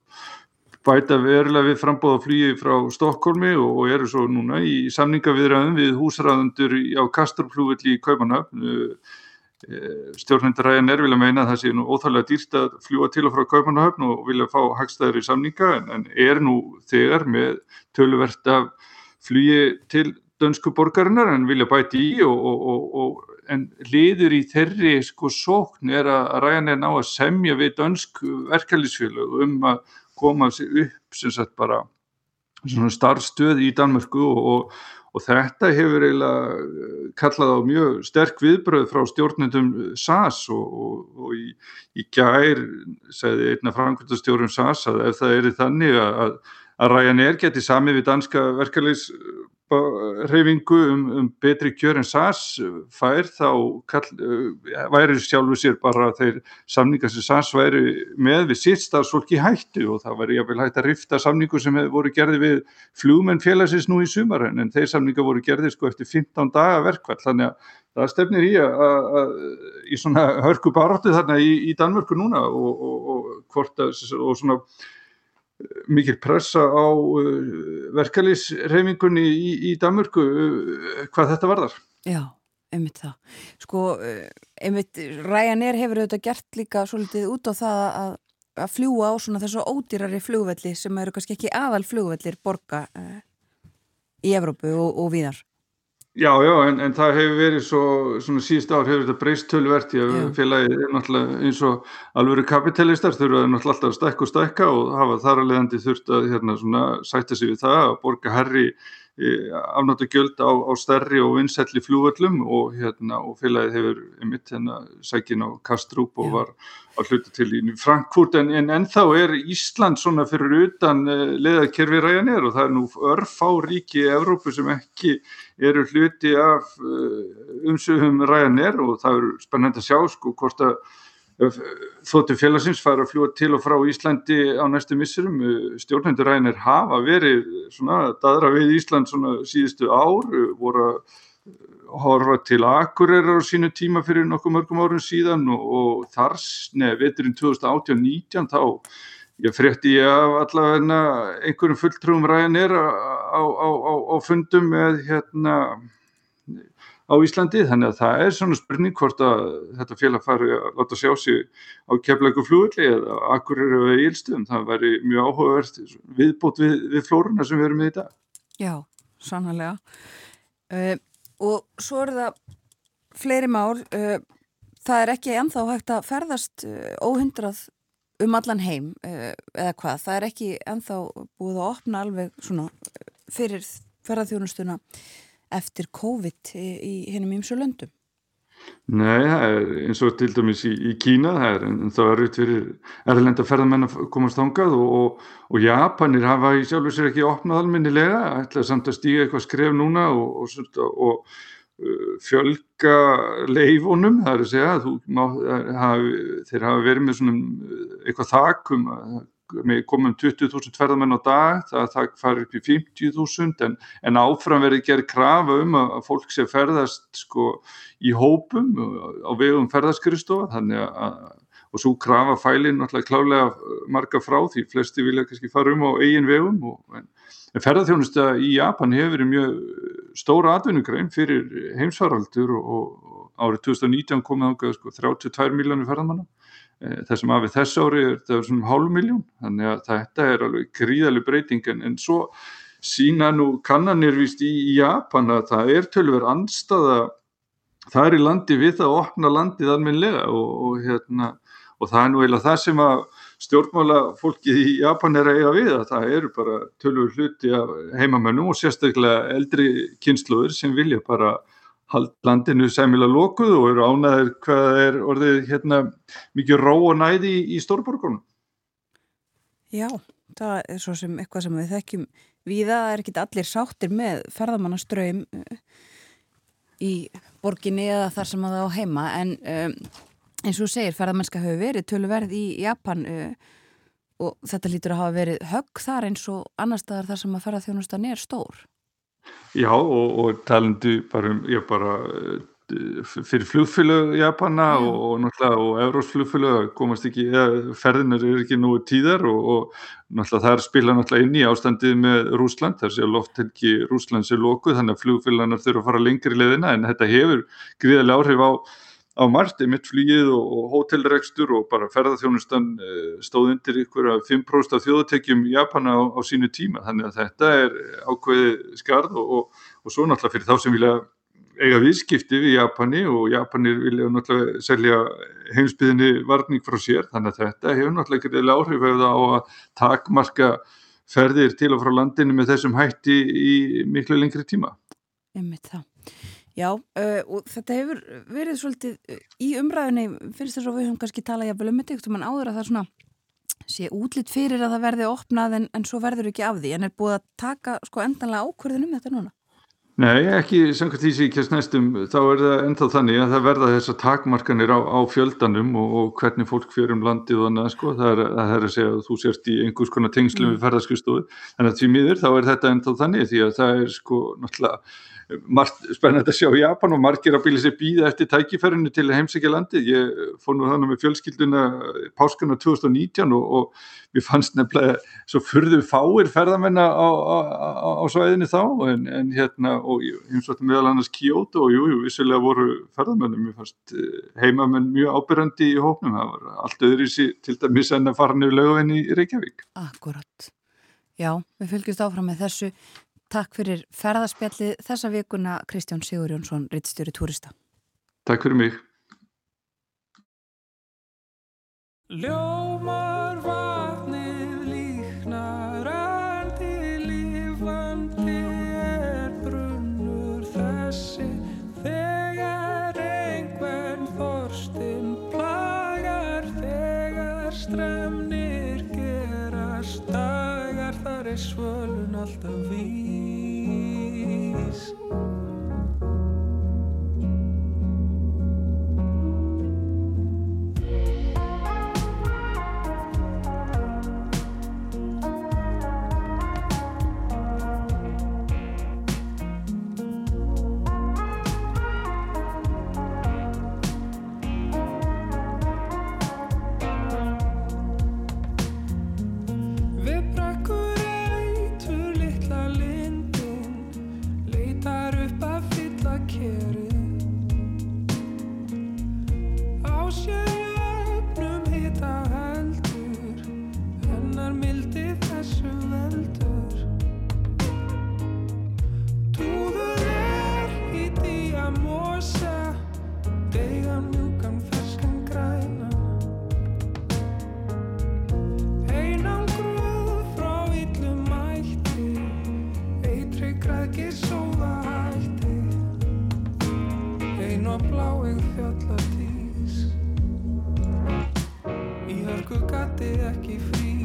S6: bæta verulega við frambóða flugi frá Stokkólmi og eru svo núna í samningaviðræðum við húsræðandur á Kastrupflugvelli í Kaupanöfn stjórnendur Ryanair vilja meina að það sé nú óþálega dýrt að fljúa til og frá Kaupanöfn og vilja fá hagstæður í samninga en, en er nú þegar með töluvert af flugi til dönsku borgarinnar en vilja bæti í og, og, og, en liður í þeirri sko sókn er að ræðan er ná að semja við dönsk verkefliðsfjölu um að koma sér upp sem sagt bara svona starfstöð í Danmörku og þetta hefur eiginlega kallað á mjög sterk viðbröð frá stjórnendum SAS og í, í gær segði einna framkvæmstastjórnum SAS að ef það er þannig að að Ryanair geti samið við danska verkefliðs reyfingu um, um betri kjör en SAS fær þá kall, væri sjálfu sér bara þeir samningar sem SAS væri með við sitt starfsfólki hættu og það væri jáfnvel hægt að rifta samningu sem voru gerði við flugmenn félagsins nú í sumar en þeir samningar voru gerði sko eftir 15 daga verkvall þannig að það stefnir í að, í svona hörku baróttu þarna í, í Danmörku núna og, og, og, og svona eh, mikil pressa á uh, verkalýsreifingunni í, í Danmörku uh, hvað þetta varðar.
S2: Já, einmitt það. Sko, uh, einmitt Ryanair hefur auðvitað gert líka svolítið út á það að, að fljúa á svona þessu ódýrari flugvelli sem eru kannski ekki aðal flugvellir borga í Evrópu og víðar.
S6: Já, já, en, en það hefur verið svo, svona síðust ár hefur þetta breyst tölvert að félagi er náttúrulega eins og alvöru kapitalistar þurfaði náttúrulega alltaf að stækka og stækka og hafa þar að leiðandi þurft að hérna svona sætta sig við það að borga herri afnáttu gjöld á, á stærri og vinsætli flúvöllum og, hérna, og félagið hefur einmitt hérna sækin á Kastrup og var að hluta til í Frankfurt. En, en ennþá er Ísland svona fyrir utan uh, leðakerfi ræðanir og það er nú örfá ríki í Evrópu sem ekki eru hluti af uh, umsöfum ræðanir og það er spennend að sjá sko hvort að þóttu félagsins fara að fljúa til og frá Íslandi á næstu missurum stjórnendur ræðinir hafa verið svona daðra við Ísland svona síðustu ár voru að horfa til Akureyrar á sínu tíma fyrir nokkuð mörgum árum síðan og, og þars, neða, veturinn 2018-19 þá ég frétti ég af allavegna einhverjum fulltrúum ræðinir á, á, á, á fundum með hérna á Íslandi þannig að það er svona spurning hvort að þetta félag fari að láta sjá sig á keflæku flúðli eða akkur eru við ílstum, það væri mjög áhugavert viðbót við, við flórunna sem við erum með í dag.
S2: Já, sannlega uh, og svo er það fleiri mál. Uh, það er ekki ennþá hægt að ferðast uh, óhindrað um allan heim eða hvað, það er ekki ennþá búið að opna alveg svona fyrir ferðarþjónustuna eftir COVID í, hennum ímsu löndum?
S6: Nei, er eins og til dæmis í, í Kína, það er en það er út fyrir erðlenda ferðamenn að komast þangað og, og, og Japanir hafa í sjálfu sér ekki opnað alminnilega, ætlaði samt að stíga eitthvað skref núna og, og uh, fjölga leifunum, það er að segja, má, haf, þeir hafa verið með svona uh, eitthvað þakum að komum 20.000 ferðamenn á dag, það, það fari upp í 50.000 en, en áfram verið gerð krafa um að, fólk sé ferðast sko í hópum á vegum ferðaskristofa þannig að og svo krafa fælinn náttúrulega klálega marga frá því flesti vilja kannski fara um á eigin vegum og, en, en ferðarþjónusta í Japan hefur verið mjög stóra atvinnugrein fyrir heimsvaraldur og, og árið 2019 komið ákveð sko 32 miljónir ferðamanna Eh, þessum af þess ári er þetta svona hálf miljón þannig að þetta er alveg gríðaleg breyting. En, en svo sína nú kannanir vist í, í Japan að það er tölver anstaða það er í landi við að opna landið alminlega og, og, hérna, og það er nú eiginlega það sem að stjórnmála fólkið í Japan er að eiga við að það eru bara tölver hluti af heimamennum og sérstaklega eldri kynsluður sem vilja bara landinu sæmilag lokuð og eru ánæðir hvað er orðið hérna mikið ró og næði í, í stórborgunum.
S2: Já, það er svo sem eitthvað sem við þekkjum viða, er ekki allir sáttir með ferðamannaströym eh, í borginni eða þar sem það á heima en um, eins og segir ferðamennska hefur verið töluverð í Japan uh, og þetta lítur að hafa verið högg þar eins og annar staðar þar sem að ferðarþjónustan er stór.
S6: Já og, og talandi bara um, já bara eh, fyrir flugfélög Japana mm. og, og náttúrulega og Eurósflugfélög komast ekki, eða ferðinar er ekki nú tíðar og, og náttúrulega það er spila náttúrulega inn í ástandið með Rúsland, þar sé að lofthelgi Rúslands er lokuð þannig að flugfélagarnar þurfa að fara lengri leðina en þetta hefur gríðarlega áhrif á á margt, einmitt flýið og, og hótelrekstur og bara ferðarþjónustan uh, stóð undir ykkur að 5% af þjóðatekjum Japana á, á sínu tíma þannig að þetta er ákveði skarð og, og, og svo náttúrulega fyrir þá sem vilja eiga viðskipti við Japani og Japanir vilja náttúrulega selja heimsbyðinni varning frá sér þannig að þetta hefur náttúrulega ekki reyðilega áhrif eða á að takmarka ferðir til og frá landinu með þessum hætti í miklu lengri tíma.
S2: Einmitt það. Já, uh, og þetta hefur verið svolítið uh, í umræðinni, finnst þess að við höfum kannski talað jafnvel um þetta, mann áður að það svona sé útlitt fyrir að það verði opnað en, en svo verður ekki af því, en er búið að taka sko endanlega ákverðin um þetta núna?
S6: Nei, ekki samkvæmt því sem ég kemst næstum, þá er það ennþá þannig að það verða þessar takmarkanir á, á fjöldanum og, og hvernig fólk fyrir um landið og annað sko, það er, það er að segja að þú sérst í einhvers konar tengslum við ferðarskristofu, en að því miður þá er þetta ennþá þannig því að það er sko náttúrulega margt spennandi að sjá í Japan og margir að bíla sér býða eftir tækifærinu til heimsækja landið, ég fór nú þannig með fjölskylduna páskana 2019 og, og mér fannst nefnilega svo furðu fáir ferðamenn á, á, á, á svæðinu þá en, en hérna og eins og þetta meðal annars Kyoto og jújú, jú, vissilega voru ferðamennum, mér fannst eh, heimamenn mjög ábyrrandi í hóknum, það var allt öðru í sí til dæmis en að fara nefnilega löguvinn í Reykjavík.
S2: Akkurat. Já, við fylgjumst áfram með þessu. Takk fyrir ferðarspjalli þessa vikuna Kristján Sigur Jónsson, rittstjóri Túrista.
S6: Takk fyrir mig.
S7: Ljómar vatnið líknar til lífandi er brunnur þessi þegar einhvern þorstinn plagar þegar stremnir gerast dagar þar er svölun alltaf vís græðki sóða hætti Ein og bláing fjallatís. Í hörku gati ekki frís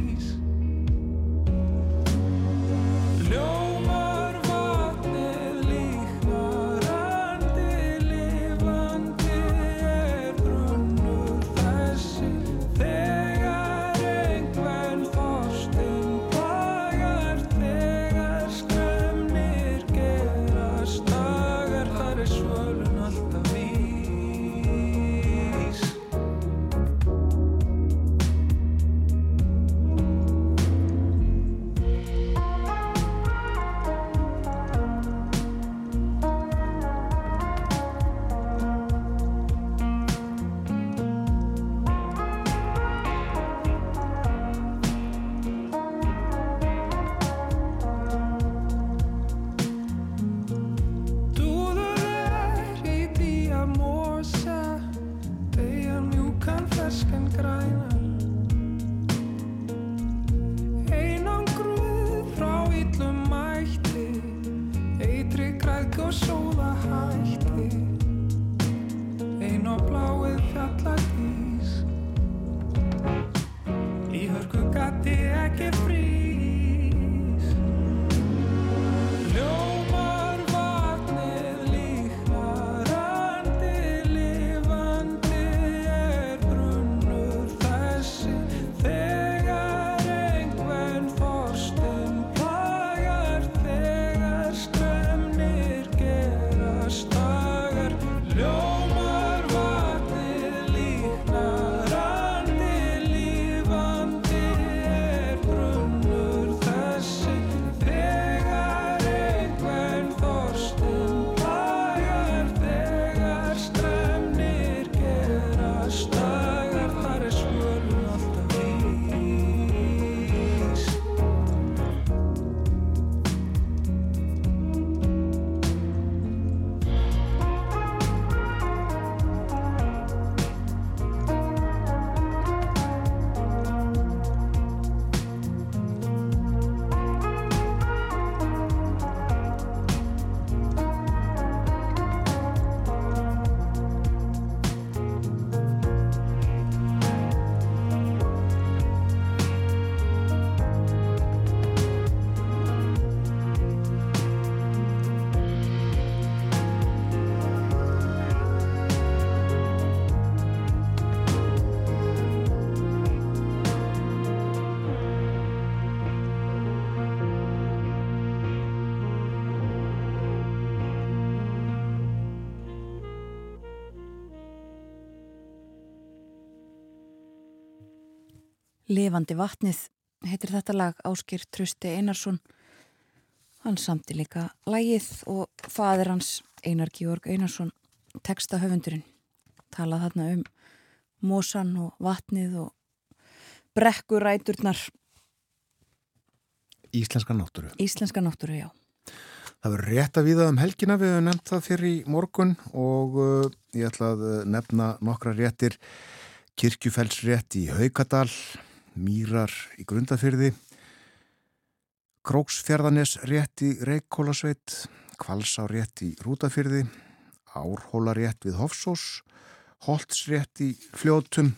S2: Levandi vatnið heitir þetta lag Áskir Trösti Einarsson. Hann samti líka lagið og fadir hans Einar Georg Einarsson, textahöfundurinn, talað þarna um mósan og vatnið og brekkuræturnar,
S1: Íslenska náttúru.
S2: íslenska náttúru, já.
S1: Það verður rétt að viða um helgina, við höfum nefnt það fyrir í morgun og uh, ég ætla að uh, nefna nokkra réttir Kirkjufellsrétt í Haukadal, Mýrar í Grundafyrði, Króksfjörðanes rétt í Reykjólasveit, Kvalsá rétt í Rútafyrði, Árhóla rétt við Hofsós, Holts rétt í Fljótum,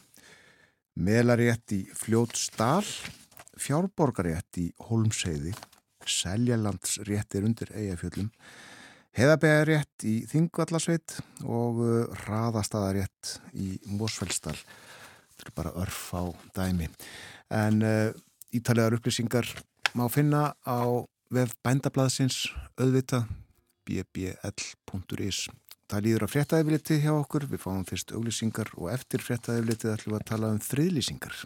S1: Melarétt í Fljótsdal, Fjárborgarétt í Holmseiði, Seljalands réttir undir Eyjafjöllum, Heðabæðarétt í Þingvallasveit og uh, Raðastaðarétt í Mósfellsdal. Þetta er bara örf á dæmi. En uh, ítalegar upplýsingar má finna á vef bændablaðsins auðvita bbl.is. Það líður að fréttaðifliti hjá okkur. Við fáum fyrst auglýsingar og eftir fréttaðiflitið ætlum við að tala um friðlýsingar.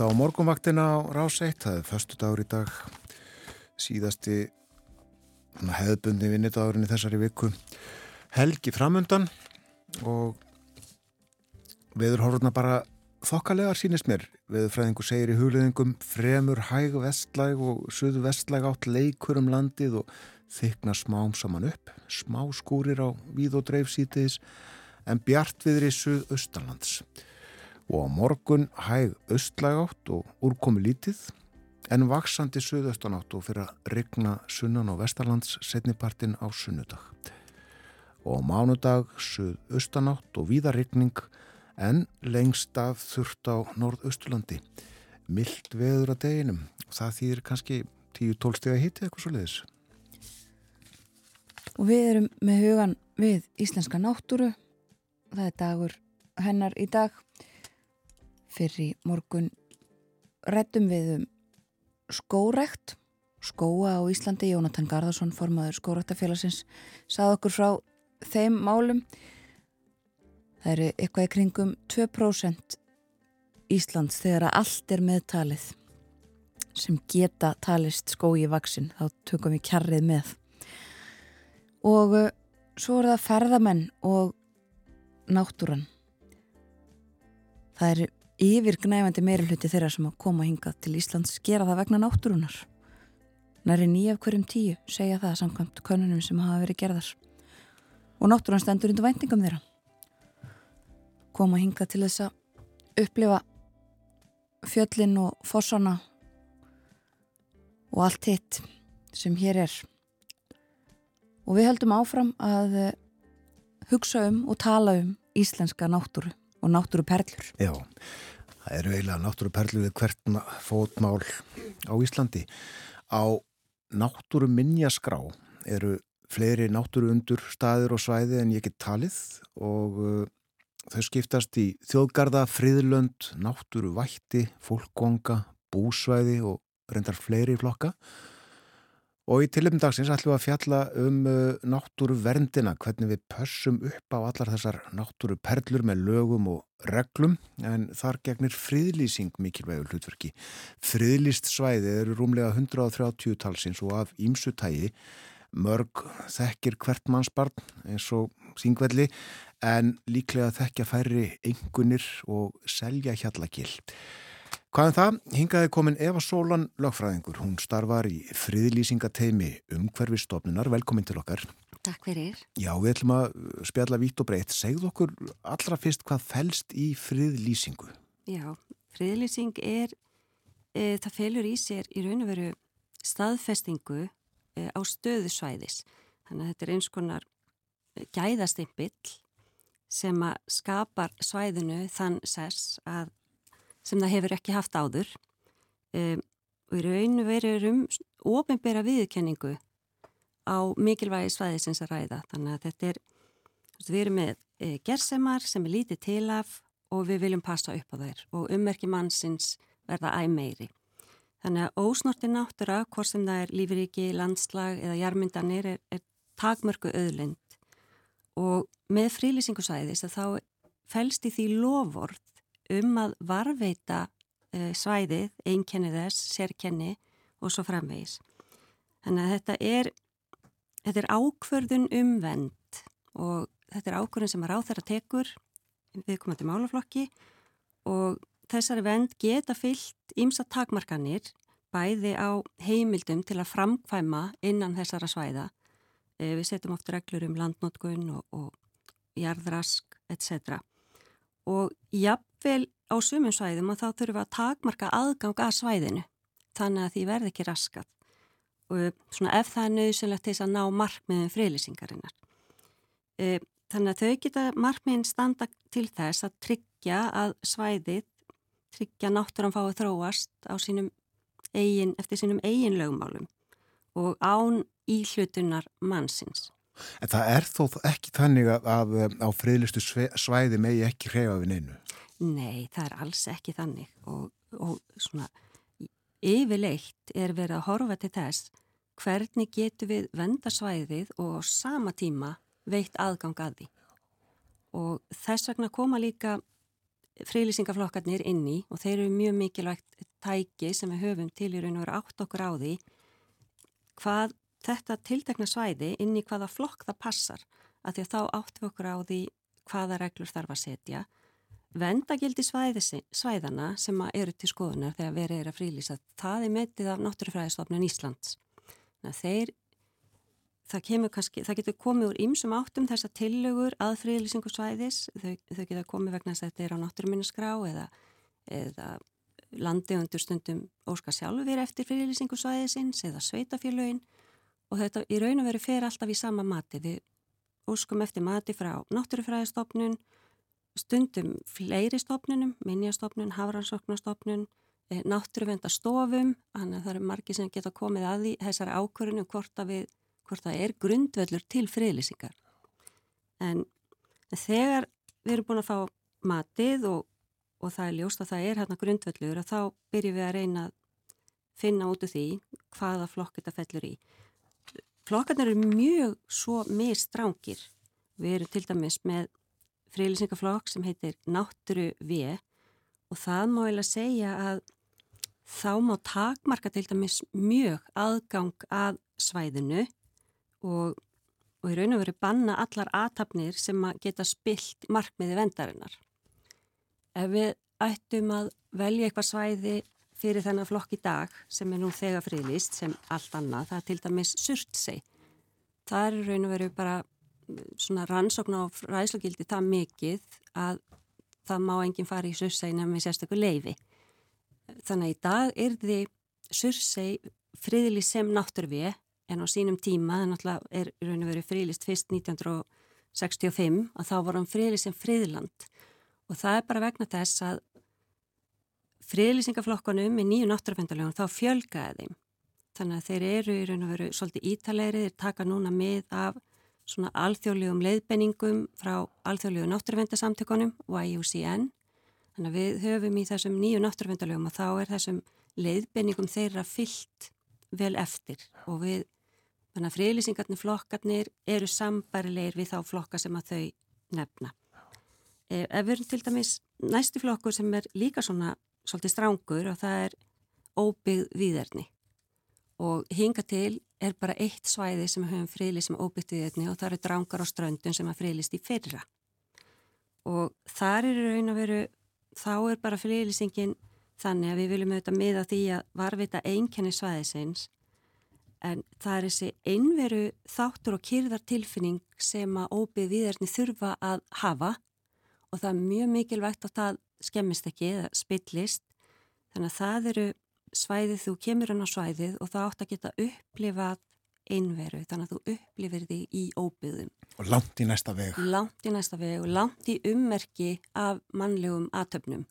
S1: Hlusta á morgunvaktina á rás 1, það er förstu dagur í dag, síðasti hefðbundi vinnitagurinn í þessari viku. Helgi framundan og veðurhóruna bara þokkalegar sínist mér. Veðurfræðingu segir í hugleðingum fremur hæg vestlæg og suðu vestlæg átt leikur um landið og þykna smám saman upp. Smá skúrir á víð og dreif sítiðis en bjart viðri suð austalands og á morgun hæg austlægátt og úrkomi lítið en vaksandi suðaustanátt og fyrir að regna sunnan og vestarlands setnipartin á sunnudag. Og á mánudag suðaustanátt og víða regning en lengst af þurft á norðausturlandi. Mild veður að deginum og það þýðir kannski 10-12 steg að hitti eitthvað svo leiðis.
S2: Og við erum með hugan við íslenska náttúru. Það er dagur hennar í dag. Fyrir í morgun rettum við um skórekt, skóa á Íslandi. Jónatan Garðarsson, formaður skórektafélagsins, sað okkur frá þeim málum. Það eru eitthvað í kringum 2% Íslands þegar að allt er meðtalið sem geta talist skói í vaksin. Þá tökum við kjarrið með. Og uh, svo er það ferðamenn og náttúran. Það eru yfirgnæfandi meiri hluti þeirra sem að koma hingað til Íslands gera það vegna náttúrunar. Næri nýja af hverjum tíu segja það samkvæmt konunum sem hafa verið gerðar. Og náttúran stendur undir væntingum þeirra. Koma hingað til þess að upplifa fjöllin og fossana og allt hitt sem hér er. Og við höldum áfram að eh, hugsa um og tala um íslenska náttúru og náttúru perlur.
S1: Já, það eru eiginlega náttúruperlu við hvert na- fótmál á Íslandi. Á náttúru minjaskrá eru fleiri náttúru undur staðir og svæði en ég get talið og uh, þau skiptast í þjóðgarða, friðlönd, náttúru vætti, fólkkonga, búsvæði og reyndar fleiri flokka. Og í tilöfum dagsins ætlum við að fjalla um uh, náttúru verndina, hvernig við pössum upp á allar þessar náttúru perlur með lögum og reglum, en þar gegnir friðlýsing mikilvægur hlutverki. Friðlýst svæði eru rúmlega 130 talsins og af ímsutægi, mörg þekkir hvert mannsbarn eins og þingvelli, en líklega þekkja færri engunir og selja hjallakil. Hvað en það? Hingaði komin Eva Sólan lögfræðingur. Hún starfar í friðlýsingateimi umhverfistofnunar. Velkomin til okkar.
S8: Takk fyrir.
S1: Já, við ætlum að spjalla vitt og breytt. Segð okkur allra fyrst hvað fælst í friðlýsingu.
S8: Já, friðlýsing er, e, það felur í sér í raun og veru staðfestingu e, á stöðu svæðis. Þannig að þetta er eins konar gæðastimpill sem að skapar svæðinu þann sess að sem það hefur ekki haft áður um, og í raun veru um ofinbera viðkenningu á mikilvægi svæði sem það ræða. Þannig að þetta er, við erum með e, gersemar sem er lítið til af og við viljum passa upp á þær og ummerki mannsins verða æg meiri. Þannig að ósnorti náttúra, hvort sem það er lífriki, landslag eða jarmyndanir er, er takmörku öðlind og með frílýsingusæðis að þá fælst í því lofvort um að varveita e, svæðið, einkenni þess, sérkenni og svo framvegis. Þannig að þetta er, þetta er ákvörðun um vend og þetta er ákvörðun sem að ráð þeirra tekur viðkomandi málaflokki og þessari vend geta fyllt ímsa takmarkanir bæði á heimildum til að framkvæma innan þessara svæða. E, við setjum oft reglur um landnótkun og, og jarðrask, etc. Og jafnvel á sumum svæðum og þá þurfum við að takmarka aðgang að svæðinu þannig að því verði ekki raskat. Og svona ef það er nöðsynlegt til þess að ná markmiðum friðlýsingarinnar. E, þannig að þau geta markmiðin standa til þess að tryggja að svæðið, tryggja náttúran fái þróast á sínum eigin, eftir sínum eigin lögmálum og án íhlutunar mannsins.
S1: En það er þó ekki þannig að, að á friðlistu svæði megi ekki hreyfa við neinu?
S8: Nei, það er alls ekki þannig og, og svona yfirleitt er verið að horfa til þess hvernig getur við venda svæðið og á sama tíma veitt aðgang að því. Og þess vegna koma líka frílýsingaflokkarnir inn í og þeir eru mjög mikilvægt tæki sem við höfum til í raun og veru átt okkur á því hvað þetta tiltekna svæði inn í hvaða flokk það passar að því að þá áttum okkur á því hvaða reglur þarf að setja vendagildi svæðana sem eru til skoðunar þegar verið er að frílýsa það er metið af Náttúrufræðistofnun Íslands. Þeir það, kannski, það getur komið úr ýmsum áttum þessa tillögur að frílýsingu svæðis. Þau, þau geta komið vegna þess að þetta er á náttúruminniskrá eða, eða landi undur stundum óska sjálfur eftir frílýsingu svæðisins eða sveitafélögin og þetta í raun og veru fer alltaf í sama mati. Við óskum eftir mati frá náttúrufræðistofnun, stundum fleiri stofnunum, minnjastofnun, hafransoknastofnun, eh, náttúruvendastofum, þannig að það eru margi sem geta komið að því þessari ákvörinu hvort hvort það er grundvellur til friðlýsingar. En þegar við erum búin að fá matið og, og það er ljóst að það er hérna grundvellur að þá byrjum við að reyna að finna út úr því hvaða flokk þetta fellur í. Flokkarnir eru mjög svo mistrángir. Við erum til dæmis með frílýsingaflokk sem heitir Nátturu V og það má eiginlega segja að þá má takmarka til dæmis mjög aðgang að svæðinu og, og í raun og veru banna allar aðtapnir sem að geta spilt markmiði vendarinnar. Ef við ættum að velja eitthvað svæði fyrir þennan flokk í dag sem er nú þegar friðlist sem allt annað, það er til dæmis surtsei. Það er raun og veru bara svona rannsókn á ræðslugildi það mikið að það má enginn fara í surtsei nefnum við sérstaklega leifi. Þannig að í dag er því surtsei friðlist sem náttúrvið en á sínum tíma, það náttúrulega er raun og veru friðlist fyrst 1965 að þá vorum friðlist sem friðland og það er bara vegna þess að friðlýsingaflokkanum í nýju náttúrufendalögum þá fjölgaði þeim. Þannig að þeir eru í raun og veru svolítið ítalegri, þeir taka núna mið af svona alþjóðlegum leiðbenningum frá alþjóðlegu náttúrufendasamtökunum og IUCN. Þannig að við höfum í þessum nýju náttúrufendalögum og þá er þessum leiðbenningum þeirra fyllt vel eftir og við, þannig að friðlýsingarnir flokkarnir eru sambarilegir við þá flokka sem að þau nefna. Ef við erum til dæmis næsti flokkur sem er líka svona svolítið strángur og það er óbyggð výðerni og hinga til er bara eitt svæði sem við höfum friðlist sem óbyggt výðerni og það eru drángar á ströndun sem að friðlist í fyrra. Og þar eru raun að veru þá er bara friðlýsingin þannig að við viljum auðvitað miða því að varvita einkenni svæðisins. En það er þessi einveru þáttur og kyrðartilfinning sem að óbyð viðarni þurfa að hafa. Og það er mjög mikilvægt að það skemmist ekki eða spillist. Þannig að það eru svæðið þú kemur hann á svæðið og það átt að geta upplifað einveru þannig að þú upplifir því í óbyðum
S1: Og langt í næsta veg.
S8: langt í næsta veg og langt í ummerki af mannlegum aðtöfnum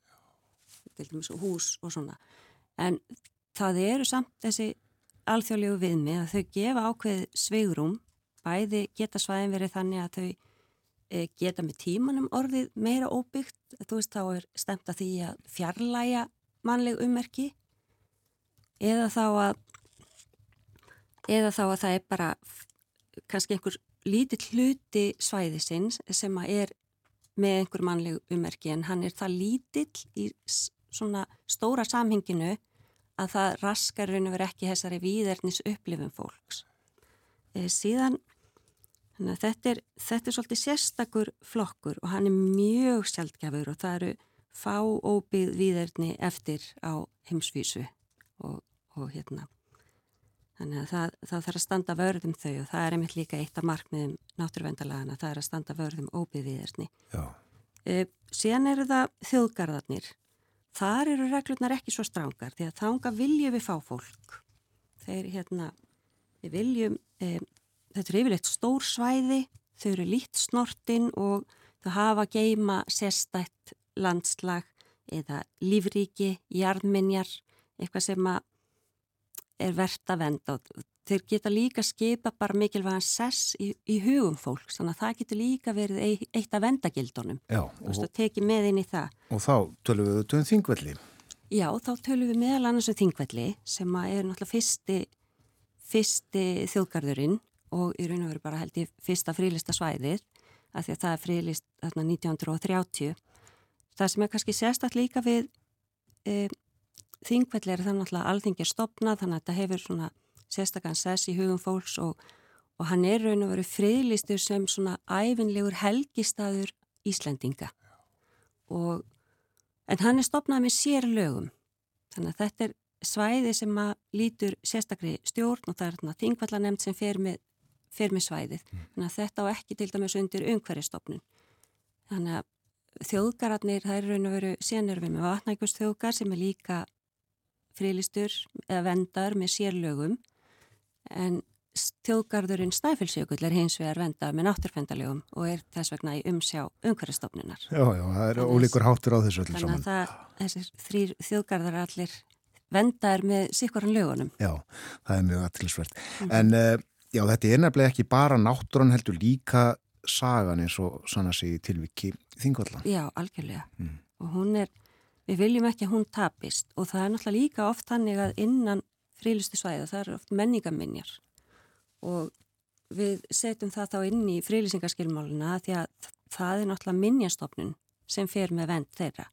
S8: til dæmis hús og svona. En það eru samt þessi alþjóðlegu viðmi að þau gefa ákveð sveigrum bæði geta svæðin verið þannig að þau e, geta með tímanum orðið meira óbyggt. Þú veist þá er stemt að því að fjarlæga mannleg ummerki eða þá að eða þá að það er bara kannski einhver lítill hluti svæðisins sem að er með einhver mannleg ummerki en hann er það lítill í svona stóra samhenginu að það raskar raun og verið ekki þessari víðernis upplifum fólks. E, síðan, þetta er, þetta er svolítið sérstakur flokkur og hann er mjög sjaldgafur og það eru fá óbyggð víðerni eftir á heimsvísu og, og hérna. Þannig að það, það þarf að standa vörðum þau og það er einmitt líka eitt af markmiðum náttúruvendalagana, það er að standa vörðum.
S1: Já.
S8: E, síðan eru það þjóðgarðarnir. Þar eru reglurnar ekki svo strángar því að þanga viljum við fá fólk. Þeir hérna, við viljum, e, þetta er yfirleitt stór svæði, þau eru lít snortin og þau hafa geima sérstætt landslag eða lífríki, jarðminjar, eitthvað sem að er verðt að venda og þeir geta líka skipa bara mikilvægan sess í, í hugum fólks þannig að það getur líka verið ei- eitt
S1: Já,
S8: þú veist
S1: og,
S8: að teki með inn í það.
S1: og þá tölum við um þingvelli.
S8: já þá tölum við meðal annars um þingvelli sem að er náttúrulega fyrsti fyrsti þjóðgarðurinn og í raun og veru bara held ég fyrsta frílista svæðið af því að það er frílist þarna 1930 það sem er kannski sérstætt líka við e, þingvelli er það náttúrulega alþingi er stopnað þannig að þetta hefur svona sérstakann sess í hugum fólks og, og hann er raun og veru friðlistur sem svona æfinlegur helgistaður Íslendinga. Og en hann er stopnað með sér lögum þannig að þetta er svæði sem að lítur sérstakri stjórn og það er þarna þingvallanemnd sem fer með, fer með svæðið. Þannig að þetta á ekki til dæmis undir umhverjastofnun þannig að þjóðgararnir, það er raun og veru við með vatnækust þjóðgar sem er líka friðlistur eða vendar með sérlögum en þjóðgarðurinn Snæfellsjökull er hins vegar vendað með náttúrfendalögum og er þess vegna í umsjá umhverjastofnunar
S1: Já, já, það er
S8: Þannig að-
S1: ólíkur háttur á þessu öllu
S8: þannig
S1: saman.
S8: að það, þessir þrýr þjóðgarðar allir vendaðir með sikvaran lögunum
S1: Já, það er mjög aðtilsvert.
S8: Mhm.
S1: En uh, já, þetta er nefnilega ekki bara náttúran heldur líka sagan eins og sanna sig í tilviki þingvalla.
S8: Já, algjörlega.
S1: Mm.
S8: Og hún er, við viljum ekki að hún tapist og það er náttúrulega líka oft þannig að innan frílustu svæða það eru oft menningaminjar og við setjum það þá inn í frílýsingaskilmáluna því að það er náttúrulega minjastofnun sem fer með vend þeirra.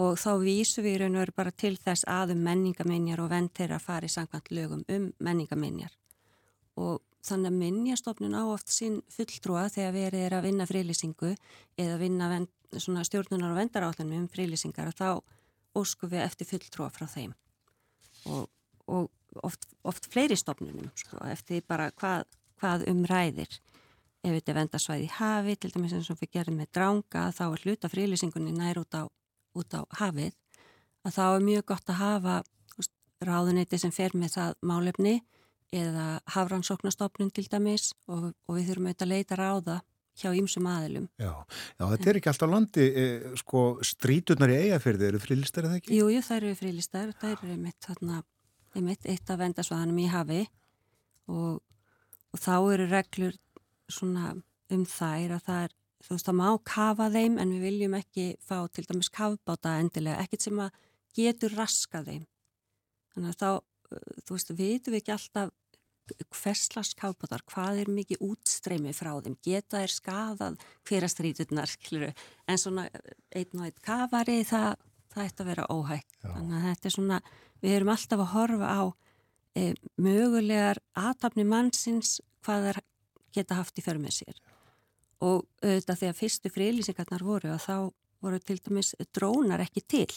S8: Og þá vísum við í raun og veru bara til þess að um menningaminjar og vend þeirra fari samkvæmt lögum um menningaminjar og þannig að minjastofnun á oft sinn fulltrúa þegar verið er að vinna frílýsingu eða vinna vend, stjórnunar og vendarállunum um frílýsingar og þá óskum við eftir fulltrúa frá þeim. Og, og oft, oft fleiri stofnunum sko, eftir bara hvað, hvað umræðir ef þetta vendasvæði í hafi til dæmis eins og við gerum með dránga þá er hluta frílýsingunni nær út á, út á hafið. Að þá er mjög gott að hafa ráðuneyti sem fer með það málefni eða hafrannsóknastofnun til dæmis og, og við þurfum auðvitað að leita ráða hjá ýmsum aðilum.
S1: Já, já, þetta er ekki alltaf landi, e, sko, stríturnar í eigafyrði eru frílistar eða ekki?
S8: Jú, jú, þær eru frílistar, þær eru einmitt, þarna, einmitt eitt af vendasvæðanum í hafi og, og þá eru reglur svona um þær að það er, þú veist, það má kafa þeim en við viljum ekki fá til dæmis kafbáta endilega, ekkert sem að getur raska þeim. Þannig að þá, uh, þú veist, vitum við ekki alltaf hverslas kafbátar, hvað er mikið útstreymi frá þeim, geta er skafað hverastrýturnar, en svona einn og einn kafari, það, það ætti að vera óhægt.
S1: Já.
S8: Þannig að þetta er svona, við erum alltaf að horfa á e, mögulegar aðtapni mannsins hvað þær geta haft í för með sér. Og auðvitað þegar fyrstu frílýsingarnar voru að þá voru til dæmis drónar ekki til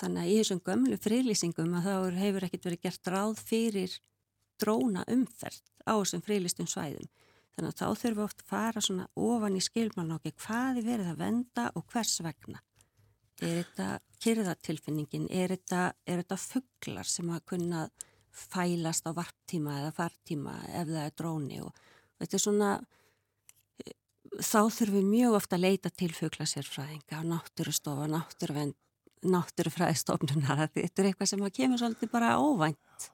S8: Þannig að í þessum gömlu friðlýsingum að þá hefur ekkert verið gert ráð fyrir dróna umferð á þessum friðlýstum svæðum. Þannig að þá þurfum við oft að fara svona ofan í skilmálnokki hvað er verið að venda og hvers vegna. Er þetta kyrðatilfinningin, er þetta, þetta fugglar sem að kunna fælast á varptíma eða fartíma ef það er dróni og, og þetta er svona þá þurfum við mjög ofta að leita til fugglasérfræðinga, náttúrustofa, náttúruvend, náttúrufræðistofnunar. Þetta er eitthvað sem kemur svolítið bara óvænt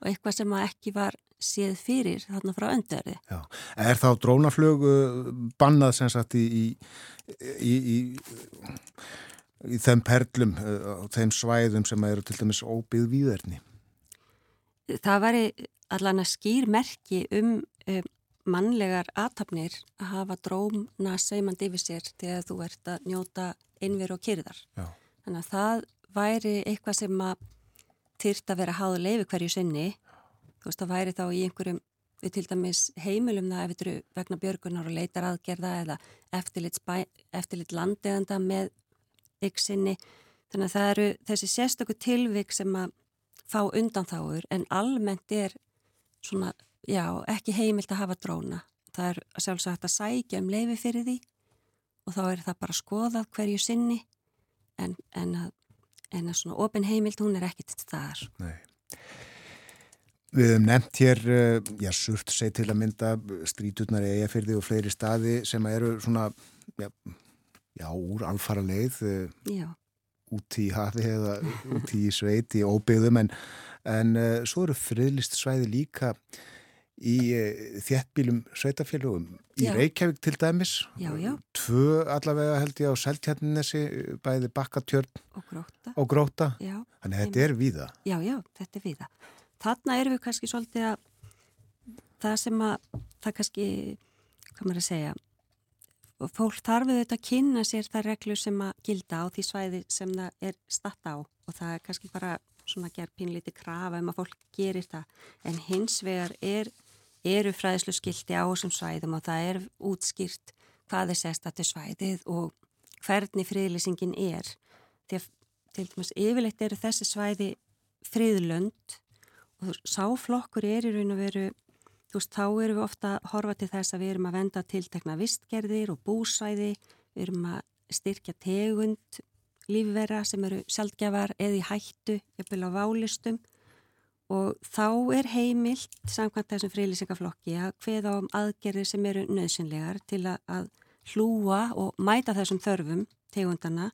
S8: og eitthvað sem að ekki var séð fyrir þarna frá öndverði.
S1: Já. Er þá drónaflög uh, bannað sem sagt í, í, í, í, þeim perlum uh, og þeim svæðum sem eru til dæmis óbyggð výðerni?
S8: Það væri allan að skýr merki um, um mannlegar aðtapnir að hafa drómna seimand yfir sér þegar þú ert að njóta einveru og kyrðar.
S1: Já.
S8: Þannig að það væri eitthvað sem að þyrrt að vera háðu leifi hverju sinni. Þú veist, það væri þá í einhverjum, við til dæmis heimilum það ef þetta eru vegna björgunar og leitar aðgerða eða eftirlit, eftirlit landeðanda með yksinni. Þannig að það eru þessi sérstöku tilvik sem að fá undanþáur en almennt er svona, já, ekki heimilt að hafa dróna. Það er sjálfsagt að sækja um leifi fyrir því og þá er það bara skoðað hverju sinni en, en, að, en að svona ofin heimilt hún er ekki til staðar.
S1: Nei. Við hefum nefnt hér, uh, já, surt seg til að mynda stríturnar í eigafyrði og fleiri staði sem eru svona, já, já úr alfara leið, uh,
S8: Já,
S1: út í hafi eða út í sveit í óbyggðum en, en uh, svo eru friðlist svæði líka í uh, þjettbílum sveitafélugum í. Reykjavík til dæmis
S8: Já, já.
S1: tvö allavega held ég á Seltjarninesi bæði bakkatjörn
S8: og gróta.
S1: og gróta
S8: Já,
S1: þannig að þetta er víða
S8: já, já, þetta er viða. Þarna erum við kannski svolítið að það sem að, það kannski, hvað maður að segja, fólk þarf þetta að kynna sér það reglur sem að gilda á því svæði sem það er statt á og það er kannski bara svona gerð pínlítið krafa um að fólk gerir það en hins vegar er, eru fræðislu skilti á þessum svæðum og það er útskýrt hvað er sérstættu svæðið og hvernig friðlýsingin er. Því að til dæmis yfirleitt eru þessi svæði friðlönd og sáflokkur er í raun og veru þú veist, þá erum við ofta að horfa til þess að við erum að venda tiltekna vistgerðir og búsvæði, við erum að styrkja tegund lífvera sem eru sjálfgjafar eða í hættu, jafnvel á válistum og þá er heimilt samkvæmt þessum frílýsingaflokki að hveða um aðgerðir sem eru nöðsynlegar til að, að hlúa og mæta þessum þörfum tegundana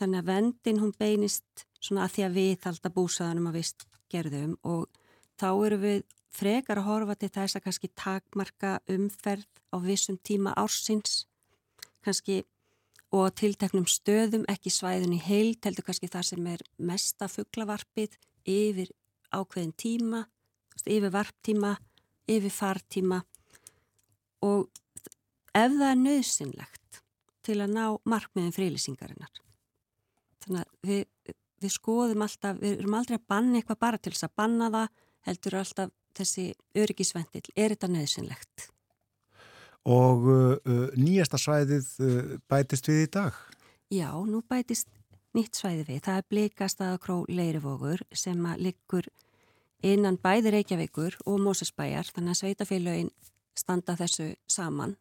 S8: þannig að vendin hún beinist svona að því að við halda búsaðanum að vist gerðum og þá eru við frekar að horfa til þess að kannski takmarka umferð á vissum tíma ársins kannski og á tilteknum stöðum ekki svæðun í heild heldur kannski það sem er mesta fugglavarpið yfir ákveðin tíma yfir varptíma, yfir fartíma og ef það er nöðsynlegt til að ná markmiðin frílýsingarinnar þannig að við, við skoðum alltaf, við erum aldrei að banna eitthvað bara til þess að banna það heldur alltaf þessi öryggisvendil er þetta nöðsynlegt
S1: og uh, uh, nýjasta svæðið uh, bætist við í dag?
S8: Já, nú bætist nýtt svæði við. Það er blikastaðakró leirivógur sem að liggur innan bæði Reykjavíkur og Mósesbæjar, þannig að sveitafélögin standa þessu saman.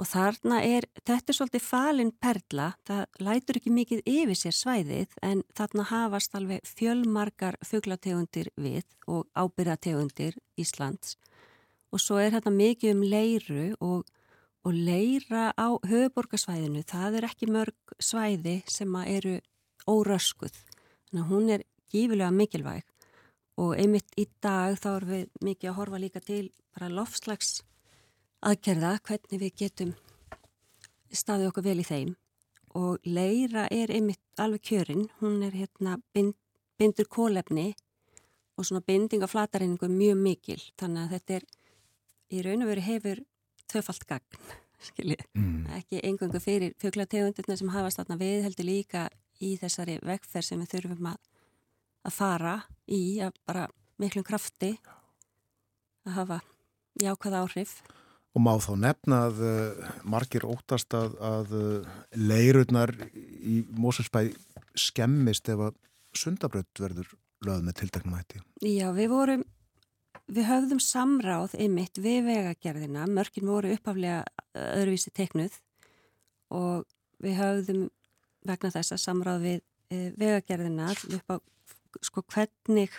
S8: Og þarna er, þetta er svolítið falin perla, það lætur ekki mikið yfir sér svæðið en þarna hafast alveg fjölmarkar fuglategundir við og ábyrðategundir Íslands. Og svo er þetta mikið um leiru og og leira á höfuborgarsvæðinu, það er ekki mörg svæði sem eru óröskuð. Þannig að hún er gífilega mikilvæg. Og einmitt í dag þá erum við mikið að horfa líka til bara lofslags aðgerða, hvernig við getum staðið okkur vel í þeim. Og leira er einmitt alveg kjörinn, hún er hérna bind, bindur kólefni og svona binding á flatareiningu mjög mikil, þannig að þetta er í raun og veru hefur tvöfalt gagn, skiljið.
S1: mm.
S8: Ekki engungu fyrir fjöglategundirna sem hafa statna við heldur líka í þessari vegferð sem við þurfum að, að fara í að bara miklum krafti að hafa jákvæða áhrif.
S1: og má þá nefna að uh, margir óttast að, að uh, leirurnar í Mósusbæ skemmist ef að sundabraut verður löð með tiltaknum hætti?
S8: Já, við vorum, við höfðum samráð einmitt við vegagerðina, mörkin voru uppaflega öðruvísi teknuð og við höfðum vegna þess að samráð við e, vegagerðina upp á sko hvernig,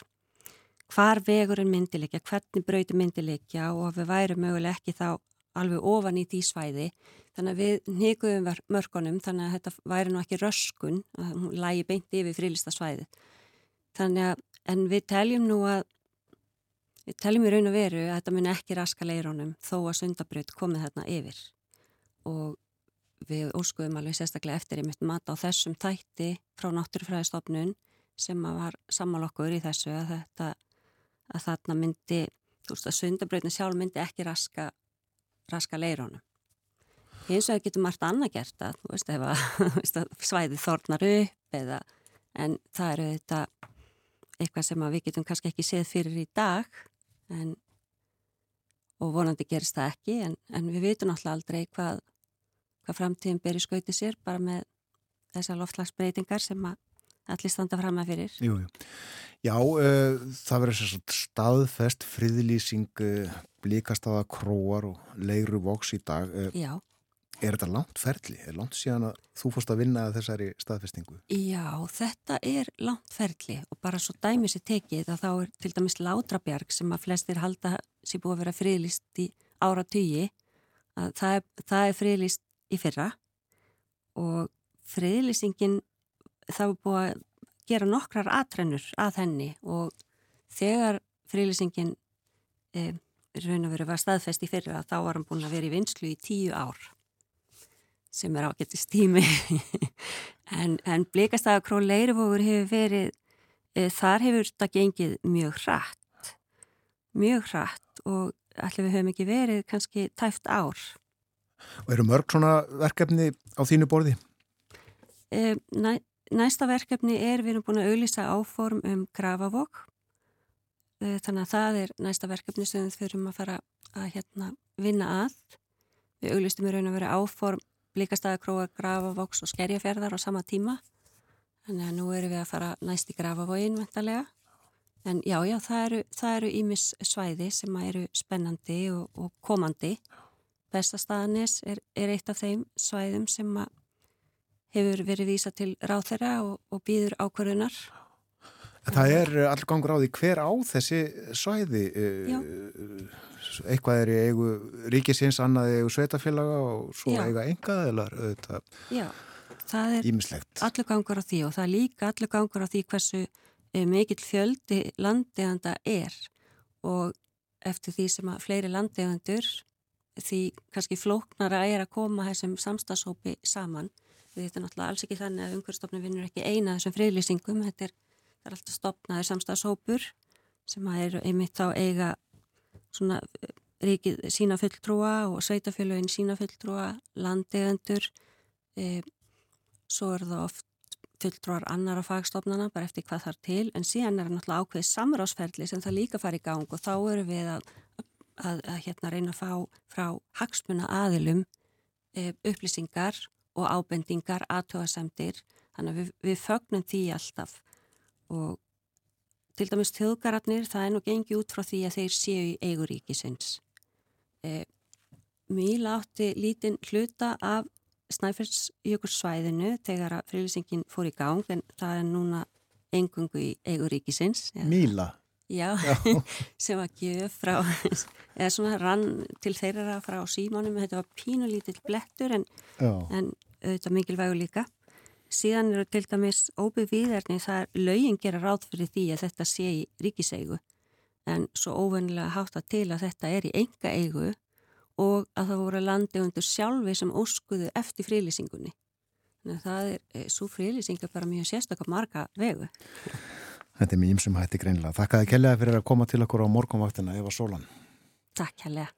S8: hvar vegurinn myndilegja, hvernig brauti myndilegja og við værum möguleg ekki þá alveg ofan í því svæði. Þannig að við nýguðum mörkunum þannig að þetta væri nú ekki röskun að hún lægi beint yfir frílista svæði þannig að en við teljum nú að við teljum í raun og veru að þetta mun ekki raska leirónum þó að sundabraut komið þarna yfir. Og við óskuðum alveg sérstaklega eftir ég mitt mat á þessum tætti frá náttúrufræðistofnun sem var sammál okkur í þessu að þetta að þarna myndi, þú veist að sundabrautin sjálf myndi ekki raska raska leirónum hins vegar getur margt annað gert að, veist, að svæðið þornar upp eða, en það eru þetta eitthvað sem við getum kannski ekki séð fyrir í dag en, og vonandi gerist það ekki en, en við vitum alltaf aldrei hvað, hvað framtíðin ber í skauti sér bara með þessar loftlagsbreytingar sem að allir standa fram að fyrir.
S1: Jú, jú. Já, uh, það verður staðfest friðlýsing uh, blíkastaða króar og leiru voks í dag.
S8: Uh.
S1: Er þetta langt ferli? Er langt síðan að þú fórst að vinna að þessari staðfestingu?
S8: Já, þetta er langt ferli og bara svo dæmis er tekið að þá er til dæmis Látrabjarg sem að flestir halda sér búið að vera friðlist í ára tugi að það er, er friðlist í fyrra og friðlýsingin þá er búið að gera nokkrar atrennur að henni og þegar friðlýsingin e, raun og veru var staðfest í fyrra þá var hann búin að vera í vinslu í tíu ár sem er ágættist tími en, en blikastaðakró leirifógur hefur verið e, þar hefur þetta gengið mjög hratt mjög hratt og allir við höfum ekki verið kannski tæft ár.
S1: Og eru mörg svona verkefni á þínu borði?
S8: E, næ, næsta verkefni er við erum búin að auðlýsa áform um grafavók e, þannig að það er næsta verkefni sem við þurfum að fara að hérna, vinna að. Við auðlýstum í raun að vera áform blíkastæðakróa, grafavoks og skerjafjörðar á sama tíma. Þannig að nú erum við að fara næst í grafavóin vantarlega. En já, já, það eru ímis svæði sem eru spennandi og, og komandi. Bestastaðanis er, er eitt af þeim svæðum sem hefur verið vísa til ráþera og, og býður ákvörunar.
S1: Það er allur gangur á því hver á þessi svæði.
S8: Já
S1: eitthvað er í eigu ríkisins, annað eigu sveitafélaga og svo
S8: Já.
S1: eiga engað eða auðvitað
S8: Já, það er
S1: ímislegt.
S8: allur gangur á því og það er líka allur gangur á því hversu eh, mikill fjöldi landeiganda er og eftir því sem að fleiri landeigandur því kannski flóknara er að koma þessum samstagsópi saman þetta er náttúrulega alls ekki þannig að umhverfstofnun vinnur ekki eina þessum friðlýsingum þetta er, það er alltaf stopnaður samstagsópur sem að eru einmitt þá eiga svona eh, ríkið sína fulltrúa og sveitafélagin sína fulltrúa, landegendur, e, svo er það oft fulltrúar annara fagstofnana bara eftir hvað þar til en síðan er það náttúrulega ákveðið samráðsferðli sem það líka fari í gang og þá eru við að, að, að hérna reyna að fá frá hagsmuna aðilum e, upplýsingar og ábendingar, aðtöðasemdir þannig að við, við fögnum því alltaf og til dæmis þjóðgararnir, það er nú gengið út frá því að þeir séu í eiguríkisins. E, Míla átti lítinn hluta af Snæfellsjökulsvæðinu þegar að frílýsingin fór í gang en það er núna engungu í eiguríkisins.
S1: Míla?
S8: Já, Já. sem var gjöf frá, eða svona rann til þeirra frá símanum, þetta var pínulítill blettur en, en auðvitað mikilvægu líka. Síðan eru til dæmis óbyggð viðerni það er lögin gera ráð fyrir því að þetta sé í ríkiseigu en svo óvennilega hátta til að þetta er í enga eigu og að það voru landi undir sjálfi sem óskuðu eftir frílýsingunni. Þannig að það er, eh, svo frílýsing er bara mjög sérstaklega marga vegu.
S1: Þetta er mjög sem hætti greinlega. Þakkaði kellega fyrir að koma til okkur á morgunvaktina Eva Sólan.
S8: Takk kellega.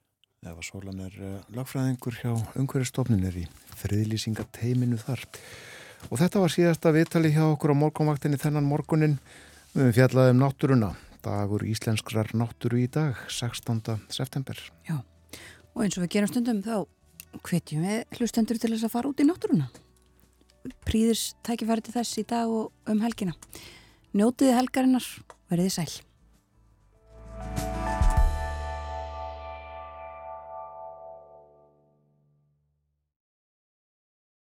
S1: Eva Sólan er uh, lagfræðingur hjá umhverjastofnunir í friðlýsingateiminu þar. Og þetta var síðasta viðtali hjá okkur á morgunvaktinni þennan morgunin. Við fjallaðum náttúruna. Dagur íslenskrar náttúru í dag, 16. september.
S2: Já, og eins og við gerum stundum þá hvetjum við hlustendur til þess að fara út í náttúruna. príðis tækifæri til þess í dag og um helgina. Njótiði helgarinnar, verðið sæl.